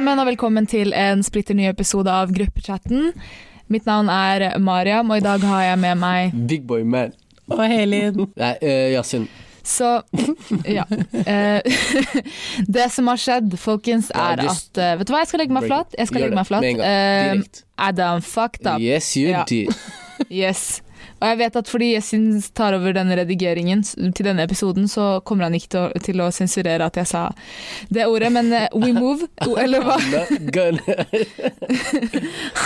sammen, og velkommen til en splitter ny episode av Gruppechatten. Mitt navn er Mariam, og i dag har jeg med meg Big boy man. Og Helin. Nei, uh, Yasin. Så ja. Eh, det som har skjedd, folkens, er ja, at eh, Vet du hva, jeg skal legge meg flat. Jeg skal legge meg flat. Uh. Eh, Adam fucked up. Yes, you Ja. did. Yes. Og jeg vet at fordi Jessin tar over denne redigeringen til denne episoden, så kommer han ikke til å, til å sensurere at jeg sa det ordet, men eh, we move, eller hva?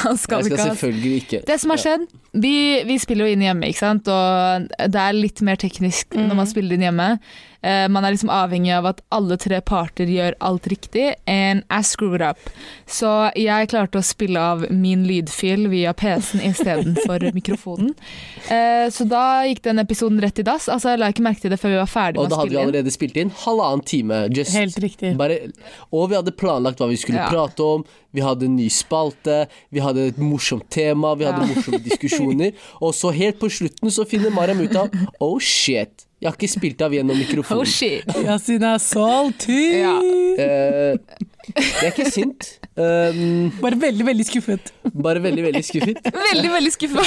Han skal Jeg skal ikke ha selvfølgelig ikke. Det som har skjedd, vi, vi spiller jo inn hjemme, ikke sant? og det er litt mer teknisk når man spiller inn hjemme. Eh, man er liksom avhengig av at alle tre parter gjør alt riktig, and I screwed up. Så jeg klarte å spille av min lydfil via PC-en istedenfor mikrofonen. Eh, så da gikk den episoden rett i dass. Altså, jeg la ikke merke til det før vi var ferdig Og da hadde vi allerede spilt inn halvannen time. Just Helt riktig. bare, og vi hadde planlagt hva vi skulle Ja. prate om. Vi hadde en ny spalte, vi hadde et morsomt tema, vi hadde Ja. morsomme diskusjoner. Og så helt på slutten så finner Mariam ut av Oh shit, jeg har ikke spilt av gjennom Oh mikrofonen. shit. Yasin er salty! Ja. Uh, jeg er ikke sint, um, Bare veldig, veldig skuffet. bare veldig, veldig skuffet. Veldig, veldig skuffa.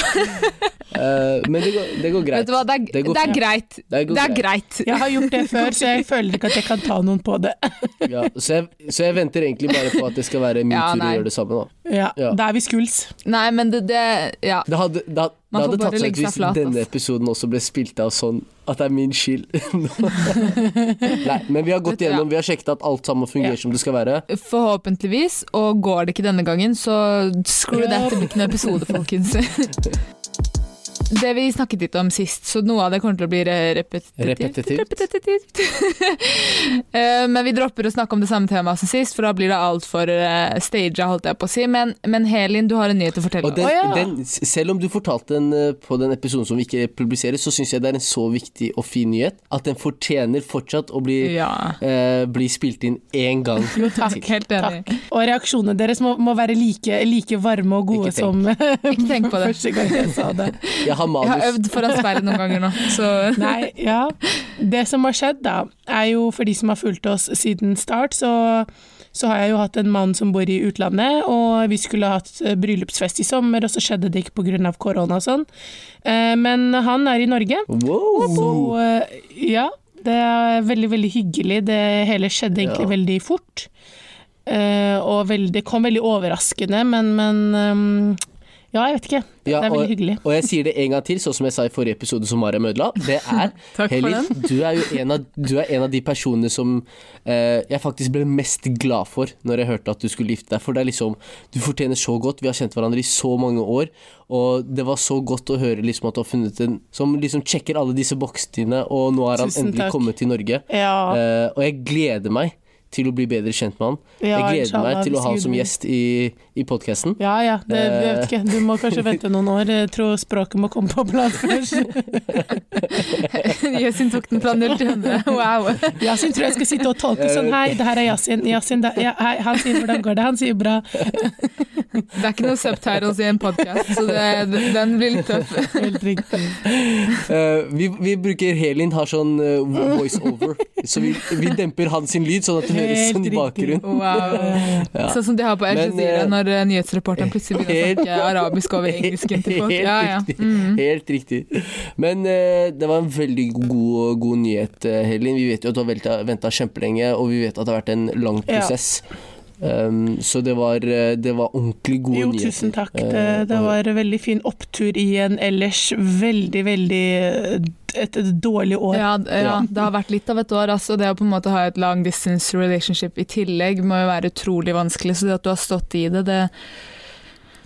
uh, men det går, det går greit. Vet du hva, det er, Det går det er greit. Det går Det er greit. greit. Jeg har gjort det før, så jeg føler ikke at jeg kan ta noen på det. Ja, så, jeg, så jeg venter egentlig bare på at det skal være min Ja, tur å gjøre det samme. da Ja, Ja. Da er vi skuls. Nei, men det, det Ja. Det hadde, det, hadde- det hadde tatt seg ut hvis flat, denne episoden også ble spilt av sånn at det er min skyld. Nei, men vi har gått gjennom, vi har sjekket at alt sammen fungerer Ja. som det skal være. Forhåpentligvis, og går det ikke denne gangen, så screw that, det blir ikke noen episode, folkens. Det vi snakket litt om sist, så noe av det kommer til å bli repetitivt. Repetitivt. Repetitivt. Eh, Men vi dropper å snakke om det samme temaet som sist, for da blir det altfor uh, staged, holdt jeg på å si. Men, men Helin, du har en nyhet å fortelle Og den, oh, ja. den, selv om du fortalte den eh, på den episoden som vi ikke publiserer, så syns jeg det er en så viktig og fin nyhet at den fortjener fortsatt å bli, Ja. eh, bli spilt inn én gang. Jo, takk. til. Helt enig. Og reaksjonene deres må, må være like, like varme og gode Ikke som Ikke tenk på det. første gang jeg sa det. Jeg har Jeg har øvd foran speilet noen ganger nå, så Nei, ja. Det som har skjedd, da, er jo for de som har fulgt oss siden start, så, så har jeg jo hatt en mann som bor i utlandet, og vi skulle hatt eh, bryllupsfest i sommer, og så skjedde det ikke pga. korona og sånn. Eh, Men han er i Norge, Wow. så eh, ja. Det er veldig, veldig hyggelig. Det hele skjedde egentlig Ja. veldig fort. Uh, og veldig, det kom veldig overraskende, men, men ehm, Ja, jeg vet ikke. Ja, det er veldig hyggelig. og jeg sier det en gang til, sånn som jeg sa i forrige episode som Mariam ødela. Det er Helin, du er jo en av, du er en av de personene som eh, jeg faktisk ble mest glad for når jeg hørte at du skulle gifte deg. For det er liksom Du fortjener så godt. Vi har kjent hverandre i så mange år. Og det var så godt å høre liksom at du har funnet en som liksom sjekker alle disse boksene og nå har han Tusen endelig takk. kommet til Norge. Ja, Eh, og jeg gleder meg til å bli bedre kjent med han. ja, jeg gleder inshallah, meg til å ha han som gjest i, i podkasten. Ja, ja. Det, jeg vet Eh. ikke. Du må kanskje vente noen år. Jeg tror språket må komme på plass først. Yasin tok den fra null til 100. Wow. Yasin tror jeg skal sitte og tolke sånn Hei, det her er Yasin. Yasin da, ja, hei, han sier hvordan går det? Han sier bra. Det er ikke noe subtitles i en podkast, så det, den blir litt tøff. Helt riktig. Uh, vi, vi bruker Helin har sånn uh, voice over, så vi, vi demper hans lyd sånn at høres Helt sånn riktig. Wow. Ja. Sånn som de har på Al Jazeera eh, når eh, nyhetsreporteren plutselig begynner å snakke arabisk over engelsken til folk. Helt Ja, ja. Mm. Helt riktig. Men uh, det var en veldig god, god nyhet, Helin. Vi vet jo at du har venta kjempelenge, og vi vet at det har vært en lang Ja. Um, så det var, eh, det var ordentlig gode Jo, nyheter. tusen takk. Eh, Det, det var en veldig fin opptur i en ellers veldig, veldig et, et dårlig år. Ja, ja, det har vært litt av et år. Altså. Det å på en måte ha et long distance relationship i tillegg må jo være utrolig vanskelig. Så det at du har stått i det, det,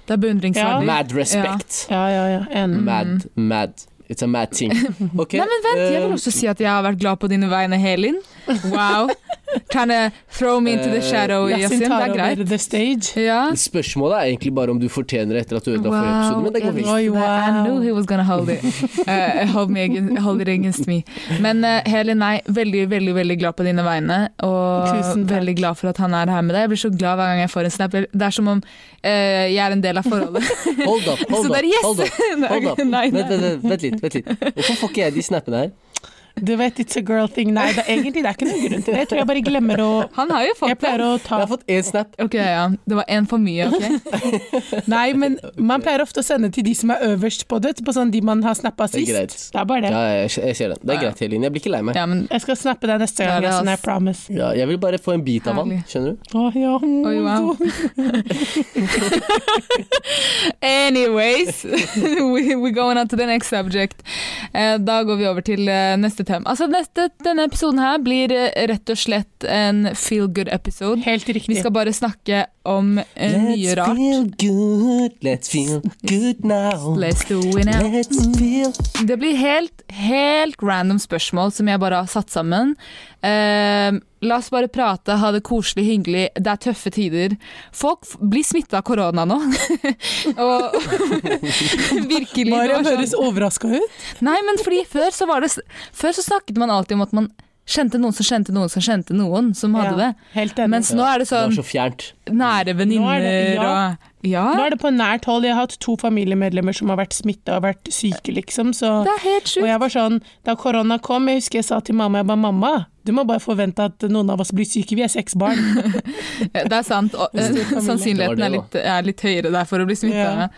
det er beundringsverdig. Mad respect. Ja, ja, ja. En. Mad, mad. It's a mad thing. Okay. Nei, men vent, jeg vil eh, også si at jeg har vært glad på dine vegne, Helin. Wow. Trying to throw me into the Eh, shadow, Yasin Yasin. Det tar er greit. over the stage. Ja. Spørsmålet er egentlig bare om du fortjener det etter at du ødela forrige episode, men det går jeg fint. visste I knew he was gonna hold it. Uh, hold, me against, hold it against me. Men uh, Heli, nei, veldig, veldig veldig glad på dine vegne. Og Tusen veldig glad for at han er her med deg. Jeg blir så glad hver gang jeg får en snap. Det er som om uh, jeg er en del av forholdet. Hold up, hold up, yes! hold up. Hold up. Nei, Vent, vent, vent, vent litt, vent litt. Hvorfor får ikke jeg de snappene her? Du vet, it's a girl thing. Nei, det, er egentlig det er ikke noen grunn til det. Jeg tror jeg bare glemmer å Han har jo fått det. pleier å Jeg har fått én snap. Ok, ja. Det var én for mye, ok? Nei, men man pleier ofte å sende til de som er øverst på det, på sånn de man har snappa Det er sist. greit. Det er bare det. Ja, jeg, jeg ser den. Det er greit, Helene. Jeg blir ikke lei meg. Ja, men Jeg skal snappe deg neste gang, Ja, det er Yasin, I ass. promise. Ja, jeg vil bare få en bit av han, Herlig. skjønner du? Å, ja. Oi, wow. Anyways, we, we're going on to the next subject. Eh, da går vi over til eh, neste tema. Altså, neste, denne episoden her blir eh, rett og slett en feel good episode. Helt riktig. Vi skal bare snakke om eh, mye rart. Let's feel good, let's feel good now. Let's do it now. Let's feel Det blir helt, helt random spørsmål som jeg bare har satt sammen. Eh, la oss bare prate, ha det koselig, hyggelig. Det er tøffe tider. Folk blir smitta av korona nå. og virkelig. det Mariam sånn- høres overraska ut. Nei, men fordi før så var det Før så snakket man alltid om at man kjente noen som kjente noen som kjente noen som hadde Ja, det. Helt enig. Mens nå er det Det sånn så nære er venninner og ja. Ja, Nå er det på nært hold. Jeg har hatt to familiemedlemmer som har vært smitta og vært syke, liksom. Så det er helt Og sjukt. jeg var sånn, Da korona kom, jeg husker jeg sa til mamma jeg bare mamma, du må bare forvente at noen av oss blir syke, vi er seks barn. Det er sant. Og, eh, sannsynligheten er litt, er litt høyere der for å bli smitta. Ja.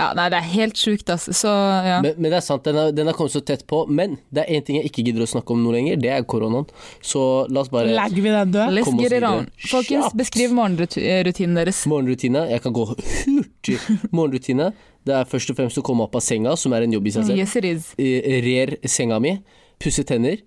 Ja. nei, det er helt sjukt, altså. Så ja. Men, men det er sant, den har, den har kommet så tett på. Men det er én ting jeg ikke gidder å snakke om nå lenger, det er koronaen. Så la oss bare Legger vi den død? Let's get it videre. on. Folkens, Kjapt. beskriv morgenrutinen deres. Morgenrutine. Jeg kan gå hurtig. Morgenrutine. Det er først og fremst å komme opp av senga, som er en jobb i seg selv. Yes, it is. Eh, Rer senga mi. Pusse tenner.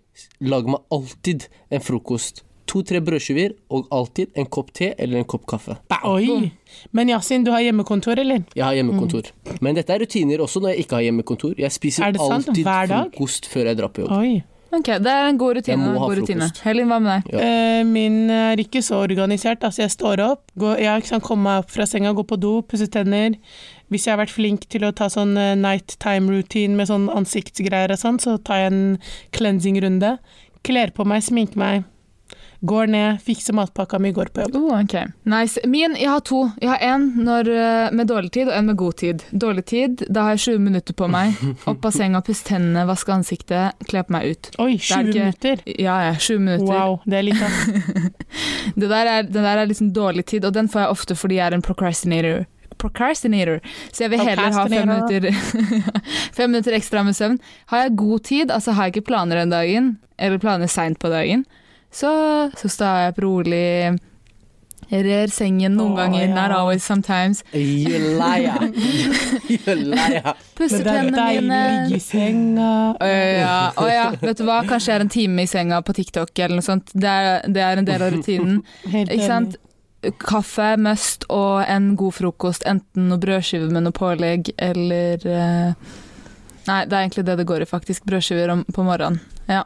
Lag meg alltid en frokost. To-tre brødskiver og alltid en kopp te eller en kopp kaffe. Oi! Men Yasin, du har hjemmekontor, eller? Jeg har hjemmekontor. Men dette er rutiner også når jeg ikke har hjemmekontor. Jeg spiser Er alltid frokost før jeg drar på jobb. Oi. Ok, Det er en god rutine. Jeg må ha god rutine. Helin, hva med deg? Ja. Eh, min er ikke så organisert. Altså, jeg står opp, går, jeg kan komme meg opp fra senga, gå på do, pusse tenner. Hvis jeg har vært flink til å ta sånn eh, night time routine med sånn ansiktsgreier og sånn, så tar jeg en cleansing-runde. Kler på meg, sminker meg. Går ned, fikser matpakka mi, går på jobb. Oh, ok. Nice. Min, jeg har to. Jeg har en når, eh, med dårlig tid og en med god tid. Dårlig tid, da har jeg 20 minutter på meg. Opp av senga, pusse tennene, vaske ansiktet, kle på meg ut. Oi, er 20 ikke- minutter! Ja, ja, 20 minutter. Wow, det er litt ass. Det der er, det der er liksom dårlig tid, og den får jeg ofte fordi jeg er en procrastinator. Procrastinator. Så jeg vil heller ha fem minutter, fem minutter ekstra med søvn. Har jeg god tid, altså har jeg ikke planer den dagen, eller planer seint på dagen, så, så står jeg opp rolig. Jeg rer sengen noen oh, ganger, ja. not always, sometimes. You liar! you liar! Pusser er tennene mine. ligge i senga. Å ja, oh, ja, vet du hva, kanskje jeg er en time i senga på TikTok eller noe sånt. Det er, det er en del av rutinen. Helt Ikke sant? Kaffe, must og en god frokost. Enten noe brødskive med noe pålegg eller uh... Nei, det er egentlig det det går i, faktisk. Brødskiver om, på morgenen. Ja.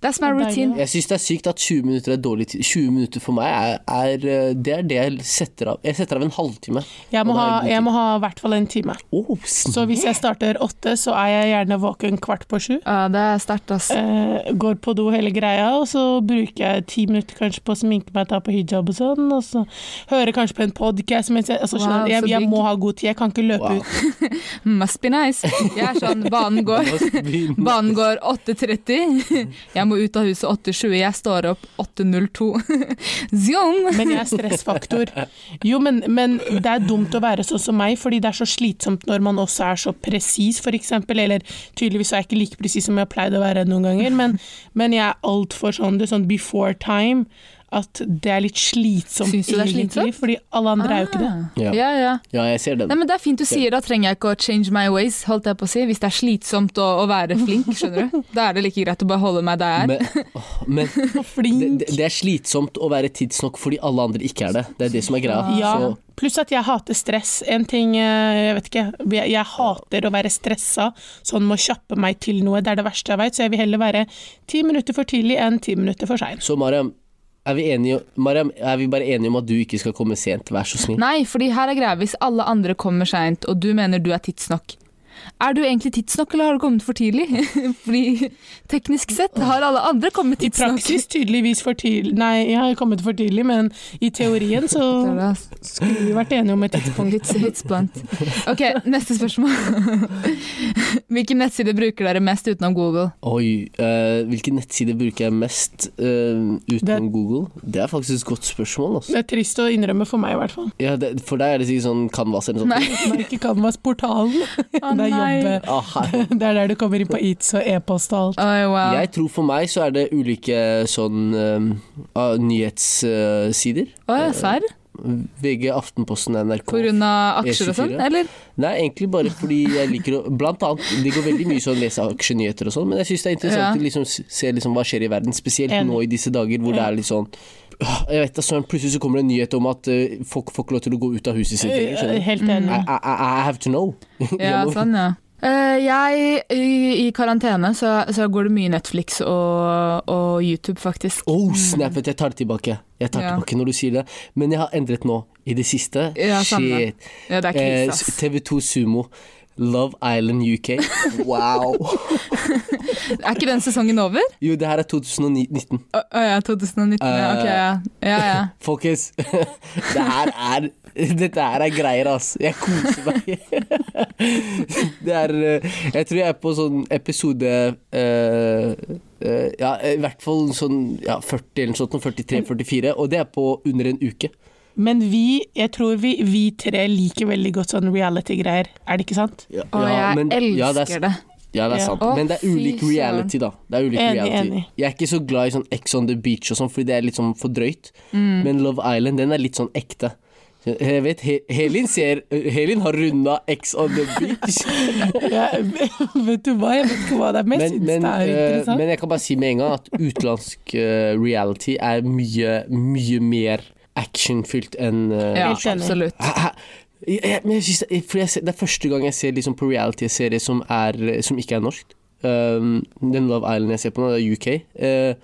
That's my Det er routine. Jeg syns det er sykt at 20 minutter er dårlig tid. 20 minutter for meg er, er eh, Det er det jeg setter av. Jeg setter av en halvtime. Jeg må ha, jeg må ha i hvert fall en time. Oh, Så hvis jeg starter åtte, så er jeg gjerne våken kvart på sju. Ja, det er sterkt, ass. Eh, går på do hele greia, og så bruker jeg ti minutter kanskje på å sminke meg, ta på hijab og sånn, og så hører kanskje på en podcast mens jeg altså, Wow, jeg, jeg må ha god tid, jeg kan ikke løpe Wow. ut. Must be nice. Jeg er sånn, banen går. Banen går 8.30. Jeg må ut av huset 8.20. Jeg står opp 8.02. Zoom! Men jeg er stressfaktor. Jo, men, men det er dumt å være sånn som meg, fordi det er så slitsomt når man også er så presis, eksempel. Eller tydeligvis er jeg ikke like presis som jeg har pleid å være noen ganger, men, men jeg er altfor sånn, det er sånn before time. At det er litt slitsomt, Syns du det er egentlig, slitsomt? fordi alle andre er jo ikke det. Ah. Ja. Ja, ja. Ja, jeg ser den. Nei, men Det er fint du sier, da trenger jeg ikke å change my ways, holdt jeg på å si. Hvis det er slitsomt å, å være flink, skjønner du. Da er det like greit å bare holde meg der jeg er. Men, åh, men det, Flink. det- det er slitsomt å være tidsnok fordi alle andre ikke er det. Det er det som er greia. Ja, Så, pluss at jeg hater stress. En ting, eh, jeg vet ikke, jeg, jeg hater å være stressa, sånn med å kjappe meg til noe. Det er det verste jeg vet, så jeg vil heller være ti minutter for tidlig enn ti minutter for sein. så Mariam, er vi, enige, Mariam, er vi bare enige om at du ikke skal komme sent? Vær så snill. Nei, fordi her er greia. Hvis alle andre kommer seint, og du mener du er tidsnok, er du egentlig tidsnok, eller har du kommet for tidlig? fordi teknisk sett har alle andre kommet I praksis tydeligvis for tidlig Nei, jeg har kommet for tidlig, men i teorien så skulle vi vært enige om et tidspunkt. Litt blunt. Ok, neste spørsmål. Hvilken nettside bruker dere mest utenom Google? Oi, uh, hvilken nettside bruker jeg mest uh, utenom Det- Google? Det er faktisk et godt spørsmål. Altså. Det er trist å innrømme for meg, i hvert fall. Ja, det, for deg er det sikkert sånn Canvas eller noe sånt. Nei. Nei, ikke Canvas-portalen. Å, det er jobb. Ah. Det er der du kommer inn på Eats og e-post og alt. Oh, wow. Jeg tror for meg så er det ulike sånn uh, nyhetssider. Å, ja, serr? VG, Aftenposten, NRK. Pga. aksjer og sånn, eller? Nei, egentlig bare fordi jeg liker å Blant annet, det går veldig mye sånn lese aksjenyheter og sånn, men jeg syns det er interessant Ja. å liksom se liksom hva skjer i verden, spesielt en. nå i disse dager hvor det er litt sånn Jeg vet da søren, plutselig så kommer det en nyhet om at øh, folk får ikke lov til å gå ut av huset sitt lenger. Eh? Helt enig. I, I, I have to know. Ja, sånn, ja. Uh, jeg, i, I karantene så, så går det mye Netflix og, og YouTube, faktisk. Oh, snappet! jeg tar det tilbake. Jeg tar Ja. tilbake når du sier det. Men jeg har endret nå, i det siste. Ja. Shit. Ja, det er Eh, krise, ass. TV2 Sumo. Love Island UK. Wow. Er ikke den sesongen over? Jo, det her er 2019. Å oh, ja, 2019. ja, ok, ja. ja, ja. Folkens, det her er Dette her er greier, ass. Jeg koser meg. Det er eh, Jeg tror jeg er på sånn episode uh, uh, Ja, i hvert fall sånn ja, 40 eller noe sånt, 43-44, og det er på under en uke. Men vi, jeg tror vi, vi tre liker veldig godt sånn reality-greier. Er det ikke sant? Ja, Og jeg men- ja, det er- elsker det. Ja, det er Ja. sant. Å, Men det er ulik reality, da. Det er ulik Enig, reality. enig. Jeg er ikke så glad i sånn Ex on the beach og sånn, fordi det er litt sånn for drøyt. Mm. Men Love Island, den er litt sånn ekte. Jeg vet, He- Helin ser Helin har runda X on the beach. Ja, vet du hva, jeg vet ikke hva det er, men jeg Men, syns men, det er eh, interessant. men jeg kan bare si med en gang at utenlandsk eh, reality er mye, mye mer actionfylt enn uh, Ja, absolutt. Jeg, jeg, jeg synes det, for jeg ser, det er første gang jeg ser liksom på reality-serie som, som ikke er norsk. Um, den Love Island jeg ser på nå, det er UK. Eh,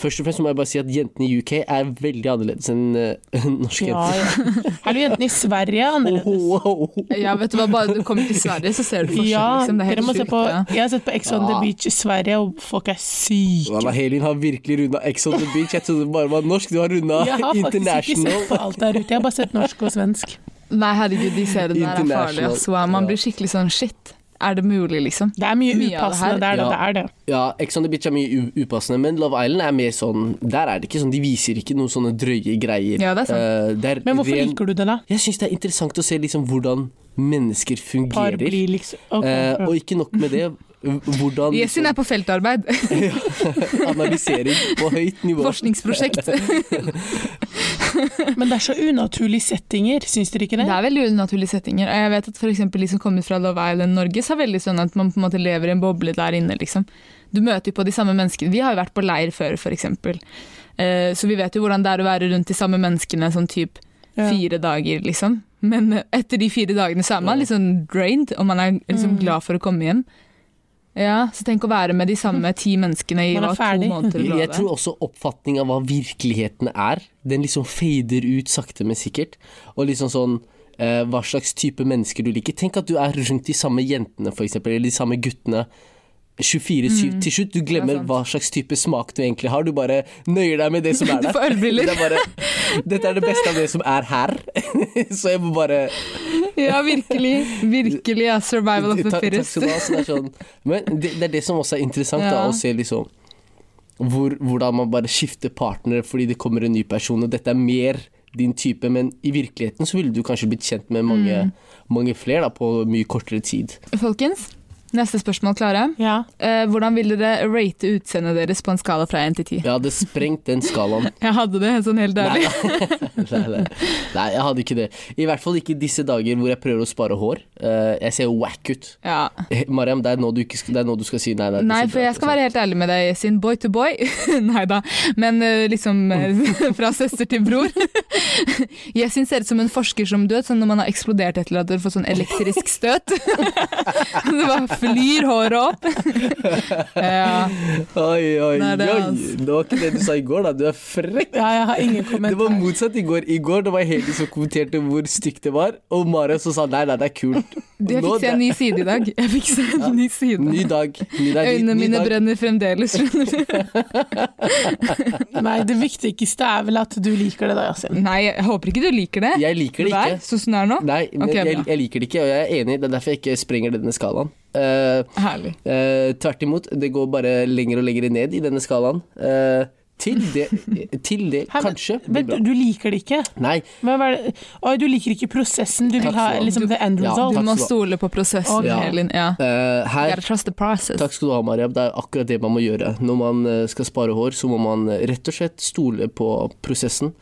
først og fremst må jeg bare si at jentene i UK er veldig annerledes enn uh, norske Ja, jenter. ja. Er du jentene i Sverige annerledes? Oh, oh, oh. Ja, vet du hva, bare du kommer til Sverige, så ser du forskjell, Ja, liksom. Det er helt sjukt. Ja. Jeg har sett på Ex on the Beach i Sverige, og folk er syke. Walla, Helin har virkelig runda Ex on the Beach. Jeg trodde det bare var norsk. Du har runda Jeg har faktisk ikke sett på alt der ute, jeg har bare sett norsk og svensk. Nei, herregud, de seriene der er farlige. International. man blir skikkelig sånn shit. Er det mulig, liksom? Det er mye, Mye det upassende der, da. Ja. Det er det. Ja, Ex on the Beach er mye upassende, men Love Island er mer sånn Der er det ikke sånn, de viser ikke noen sånne drøye greier. Ja, det er sant. Uh, det er Men hvorfor ren- liker du det, da? Jeg syns det er interessant å se liksom hvordan mennesker Par fungerer. blir liksom Okay, Eh, ja. og ikke nok med det, hvordan Yesin er på feltarbeid. analysering på høyt nivå. Forskningsprosjekt. Men det er så unaturlige settinger, syns dere ikke det? Det er veldig unaturlige settinger. Og jeg vet at f.eks. de som kommer fra Love Island Norge, så er veldig sånn at man på en måte lever i en boble der inne, liksom. Du møter jo på de samme menneskene. Vi har jo vært på leir før, eksempel. Eh, så vi vet jo hvordan det er å være rundt de samme menneskene sånn typ Ja. fire dager, liksom. Men eh, etter de fire dagene så er man liksom drained, og man er liksom Mm. glad for å komme hjem. Ja, så tenk å være med de samme ti menneskene i hva, to måneder. Jeg tror også oppfatning av hva virkeligheten er, den liksom fader ut sakte, men sikkert. Og liksom sånn eh, hva slags type mennesker du liker. Tenk at du er rundt de samme jentene, eksempel, eller de samme guttene. 24-7. Til slutt, du glemmer hva slags type smak du egentlig har. Du bare nøyer deg med det som er der. Du får ølbriller. Det dette er det beste av det som er her. Så jeg må bare Ja, virkelig. Virkelig. Ja, survival of the Ta- Takk fittest. skal du ha. Sånn. Men det, det er det som også er interessant, da, å se liksom hvor, hvordan man bare skifter partner fordi det kommer en ny person, og dette er mer din type, men i virkeligheten så ville du kanskje blitt kjent med mange, Mm. mange flere da, på mye kortere tid. Folkens, neste spørsmål klare. Ja. Eh, hvordan vil dere rate utseendet deres på en skala fra 1 til 10? Jeg hadde sprengt den skalaen. Jeg hadde det, sånn helt ærlig. Nei, nei. nei, jeg hadde ikke det. I hvert fall ikke disse dager hvor jeg prøver å spare hår. Eh, jeg ser wack ut. Ja. Eh, Mariam, det er nå du, ikke skal, det er nå du skal si nei. nei, Nei, for jeg skal være helt ærlig med deg, sin boy to boy. Nei da, men eh, liksom eh, fra søster til bror. Jeg syns ser ut som en forsker som død, sånn når man har eksplodert et eller annet og får sånn elektrisk støt. Det bare flyr håret opp. Ja. Oi, oi, Nei, det oi. altså- Det var ikke det du sa i går, da. Du er frekk. ja, jeg har ingen Det var motsatt i går. I går det var Heli som kommenterte hvor stygt det var, og Marius som sa nei, nei, det er kult. Jeg fikk se en ny side i dag. Jeg fikk se en ny side. Ny dag. Ny dag. Øynene mine dag. brenner fremdeles. skjønner du. Nei, det viktigste er vel at du liker det, da, Yasin. Nei, jeg håper ikke du liker det. Jeg liker det ikke. sånn som det er nå. Nei, men Ok, jeg, jeg liker det ikke, og jeg er enig. Det er derfor jeg ikke sprenger denne skalaen. Eh, Herlig. eh, tvert imot, det går bare lenger og lenger ned i denne skalaen. Eh, til det, til det Hæ, kanskje Men bra. du liker det ikke? Nei, Men hva er det? Oi, du liker ikke prosessen, du vil ha liksom the end Ja, result? Du må skal du ha. stole på prosessen, okay. Elin. Ja. Uh, her Gotta trust the process. Takk skal du ha, Mariam. Det er akkurat det man må gjøre. Når man eh, skal spare hår, så må man eh, rett og slett stole på prosessen.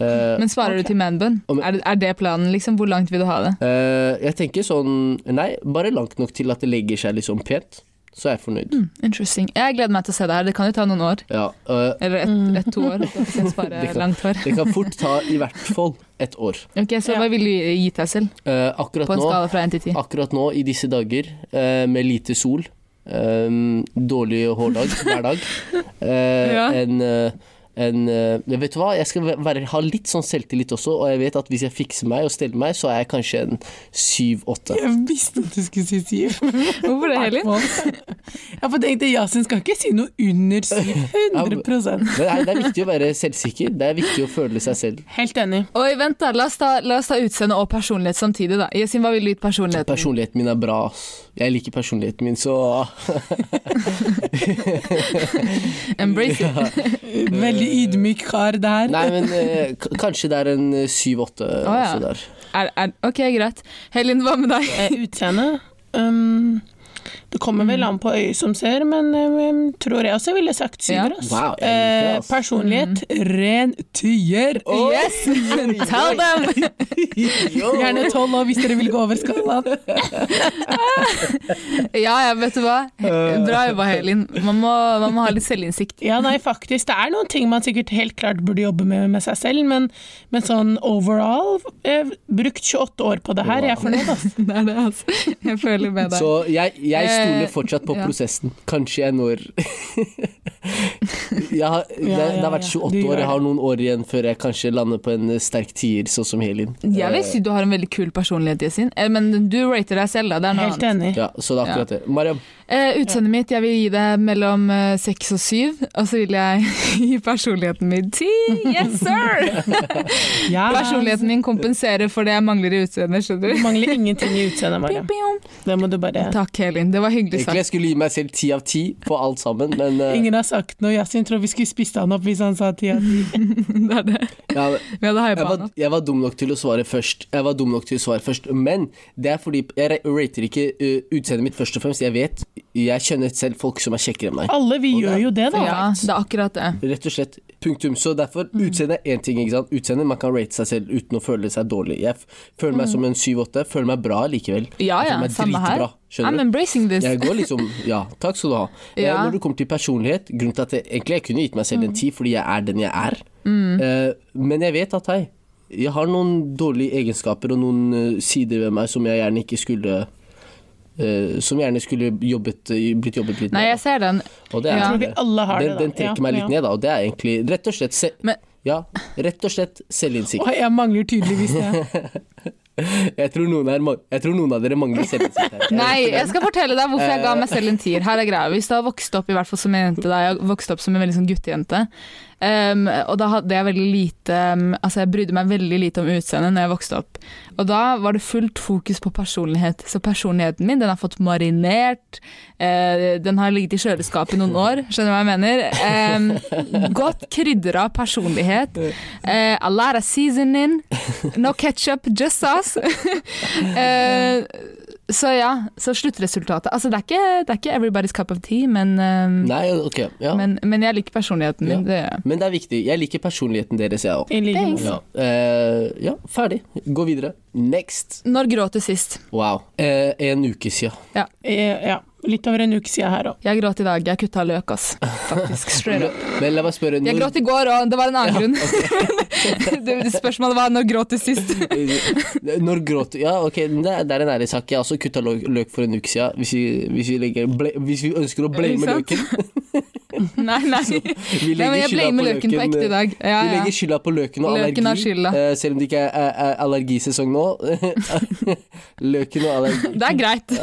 Uh, Men svarer okay. du til manbun? Er, det- er det planen, liksom? Hvor langt vil du ha det? Uh, jeg tenker sånn Nei, bare langt nok til at det legger seg liksom pent. Så er jeg fornøyd. Mm, interesting. Jeg gleder meg til å se det her. Det kan jo ta noen år. Ja, øh, Eller ett Mm. et, to år. Hvis Det kan- langt hår. det kan fort ta i hvert fall et år. Ok, Så Ja. hva vil du gi deg selv Uh, akkurat på en nå skala fra 1 til 10? Akkurat nå, i disse dager, uh, med lite sol, eh, dårlig hårdag hver dag uh, Ja. En, eh, en eh, Vet du hva, jeg skal være, ha litt sånn selvtillit også, og jeg vet at hvis jeg fikser meg og steller meg, så er jeg kanskje en syv-åtte. Jeg visste at du skulle si syv. Hvorfor det, Helin? Jeg tenkte Yasin skal ikke si noe under syv. 100 Men nei, det er viktig å være selvsikker. Det er viktig å føle seg selv. Helt enig. Oi, vent da, La oss ta, la oss ta utseende og personlighet samtidig. da. Yasin, hva vil du gi personligheten? Personligheten min er bra. ass. Jeg liker personligheten min, så Embrace it. Veldig ydmyk kar der. Nei, men eh, kanskje det er en eh, syv-åtte. ja. også der. Er, er, ok, greit. Helin, hva med deg? Utseende um, Det kommer vel an på øyet som ser, men um, tror jeg også ville sagt syver. Ja. Wow, eh, personlighet personlighet ren tier. Yes! Tell them! Gjerne tolv år hvis dere vil gå over skalaen. Ja, ja, vet du hva. Bra jobba, Helin. Man må, man må ha litt selvinnsikt. Ja, nei, faktisk. Det er noen ting man sikkert helt klart burde jobbe med med seg selv, men, men sånn overall eh, Brukt 28 år på det her, jeg er fornøyd, altså. Det er det, altså. Jeg føler med deg. Så jeg, jeg stoler Eh, fortsatt på ja. prosessen. Kanskje jeg når jeg har, det, Ja, det har vært ja. 28 Du år, jeg har noen år igjen før jeg kanskje lander på en eh, sterk tier, sånn som Helin. Jeg vil si du har en veldig kul personlighet, Yasin. Eh, Men du rater deg selv, da. Det er noe Helt annet. enig. Ja, så det er akkurat det. Mariam, Eh, utseendet mitt, jeg vil gi det mellom eh, seks og syv. Og så vil jeg gi personligheten min ti. Yes, sir! Ja, Personligheten min kompenserer for det jeg mangler i utseendet, skjønner Du du. mangler ingenting i utseendet, Mariam. Det må du bare Takk, Helin. Det var hyggelig egentlig jeg skulle gi meg selv ti av ti på alt sammen, men uh... Ingen har sagt noe. Yasin tror vi skulle spist han opp hvis han sa ti av ti. Det er det. ja, Vi hadde hypa var, han opp. jeg var dum nok til å svare først. Jeg var dum nok til å svare først, men det er fordi jeg rater ikke uh, utseendet mitt først og fremst. Jeg vet, jeg kjenner selv folk som er kjekkere enn meg. Alle vi Og gjør det- jo det, da. Ja, det er akkurat det. Rett og slett. Punktum. Så derfor, Mm. utseende er én ting. ikke sant? Utseende, Man kan rate seg selv uten å føle seg dårlig. Jeg føler meg som en 7-8. Føler meg bra likevel. Mm. Ja ja, samme her. Skjønner I'm embracing this. Jeg går liksom Ja, takk skal du ha. Eh, Ja. Når det kommer til personlighet, grunnen til at jeg, egentlig jeg kunne gitt meg selv Mm. en tid fordi jeg er den jeg er. Mm. men jeg vet at hei, jeg har noen dårlige egenskaper og noen eh, sider ved meg som jeg gjerne ikke skulle Uh, Som gjerne skulle jobbet, eh, blitt jobbet litt Nei, med. jeg ser den. Og det er Ja. Har den, den trekker Ja, meg litt ja. ned, da, og det er egentlig rett og slett se, Men- Ja, rett og slett selvinnsikt. Oi, jeg mangler tydeligvis det. Jeg tror jeg tror noen av dere mangler selvinnsikt. Nei, jeg skal fortelle deg hvorfor jeg ga meg selv en tier. Her er greia. Hvis du har vokst opp i hvert fall som en jente, da jeg vokste opp som en veldig sånn guttejente, um, og da hadde jeg veldig lite Altså jeg brydde meg veldig lite om utseendet når jeg vokste opp. Og da var det fullt fokus på personlighet. Så personligheten min den har fått marinert, Uh, den har ligget i kjøleskapet i noen år, skjønner du hva jeg mener? Um, godt krydra personlighet. Uh, a lot of seasoning. No ketchup, just sauce. Eh, så ja, så sluttresultatet Altså det er ikke, det er ikke everybody's cup of tea, men, eh, Nei, ok. Ja. Men, men, men jeg liker personligheten min. Det, gjør jeg. det er viktig. Jeg liker personligheten deres, jeg òg. Ja. Uh, ja, ferdig. Gå videre. Next. Når gråt du sist? Wow. Uh, en uke siden. Uh, Ja, litt over en uke siden her òg. Jeg gråt i dag. Jeg kutta løk, ass. Faktisk. Straight up. Men la meg spørre Jeg gråt i går, òg, det var en annen grunn. det, spørsmålet var når gråt du sist? Når gråt Ja, ok, det er, det er en ærlig sak. Jeg har også kutta løk, løk for en uke siden. Hvis vi, hvis vi, legger, ble, hvis vi ønsker å blame løken. Nei, nei. Vi nei men jeg skylda blamer løken på dag. Ja, Vi legger skylda på løken og Løken allergi. eh, selv om det ikke er, er, er allergisesong nå. løken og allergi. Det er greit.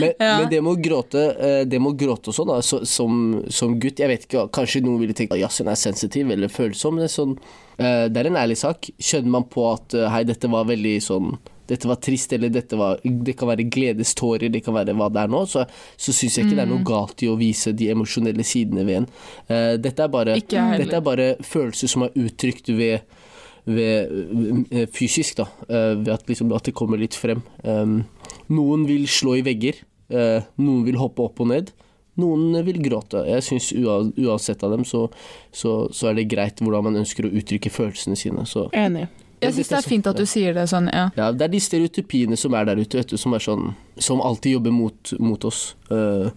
Men, Ja. men det med å gråte eh, Det med å gråte og sånn, så, som, som gutt Jeg vet ikke, kanskje noen ville tenkt at Yasin er sensitiv eller følsom. Men det er, sånn, uh, det er en ærlig sak. Skjønner man på at uh, hei, dette var veldig sånn dette var trist, eller dette var Det kan være gledestårer, det kan være hva det er nå, så, så syns jeg ikke det er Mm. noe galt i å vise de emosjonelle sidene ved en. Uh, dette, er bare, dette er bare følelser som er uttrykt ved ved, ved fysisk, da. Uh, ved at, liksom, at det kommer litt frem. Um, noen vil slå i vegger. uh, noen vil hoppe opp og ned. Noen vil gråte. Jeg syns uansett av dem, så, så, så er det greit hvordan man ønsker å uttrykke følelsene sine. Så Enig. Jeg syns det er fint at du sier det sånn, ja. ja, det er de stereotypiene som er der ute, vet du, som sånn Som alltid jobber mot, mot oss. Eh,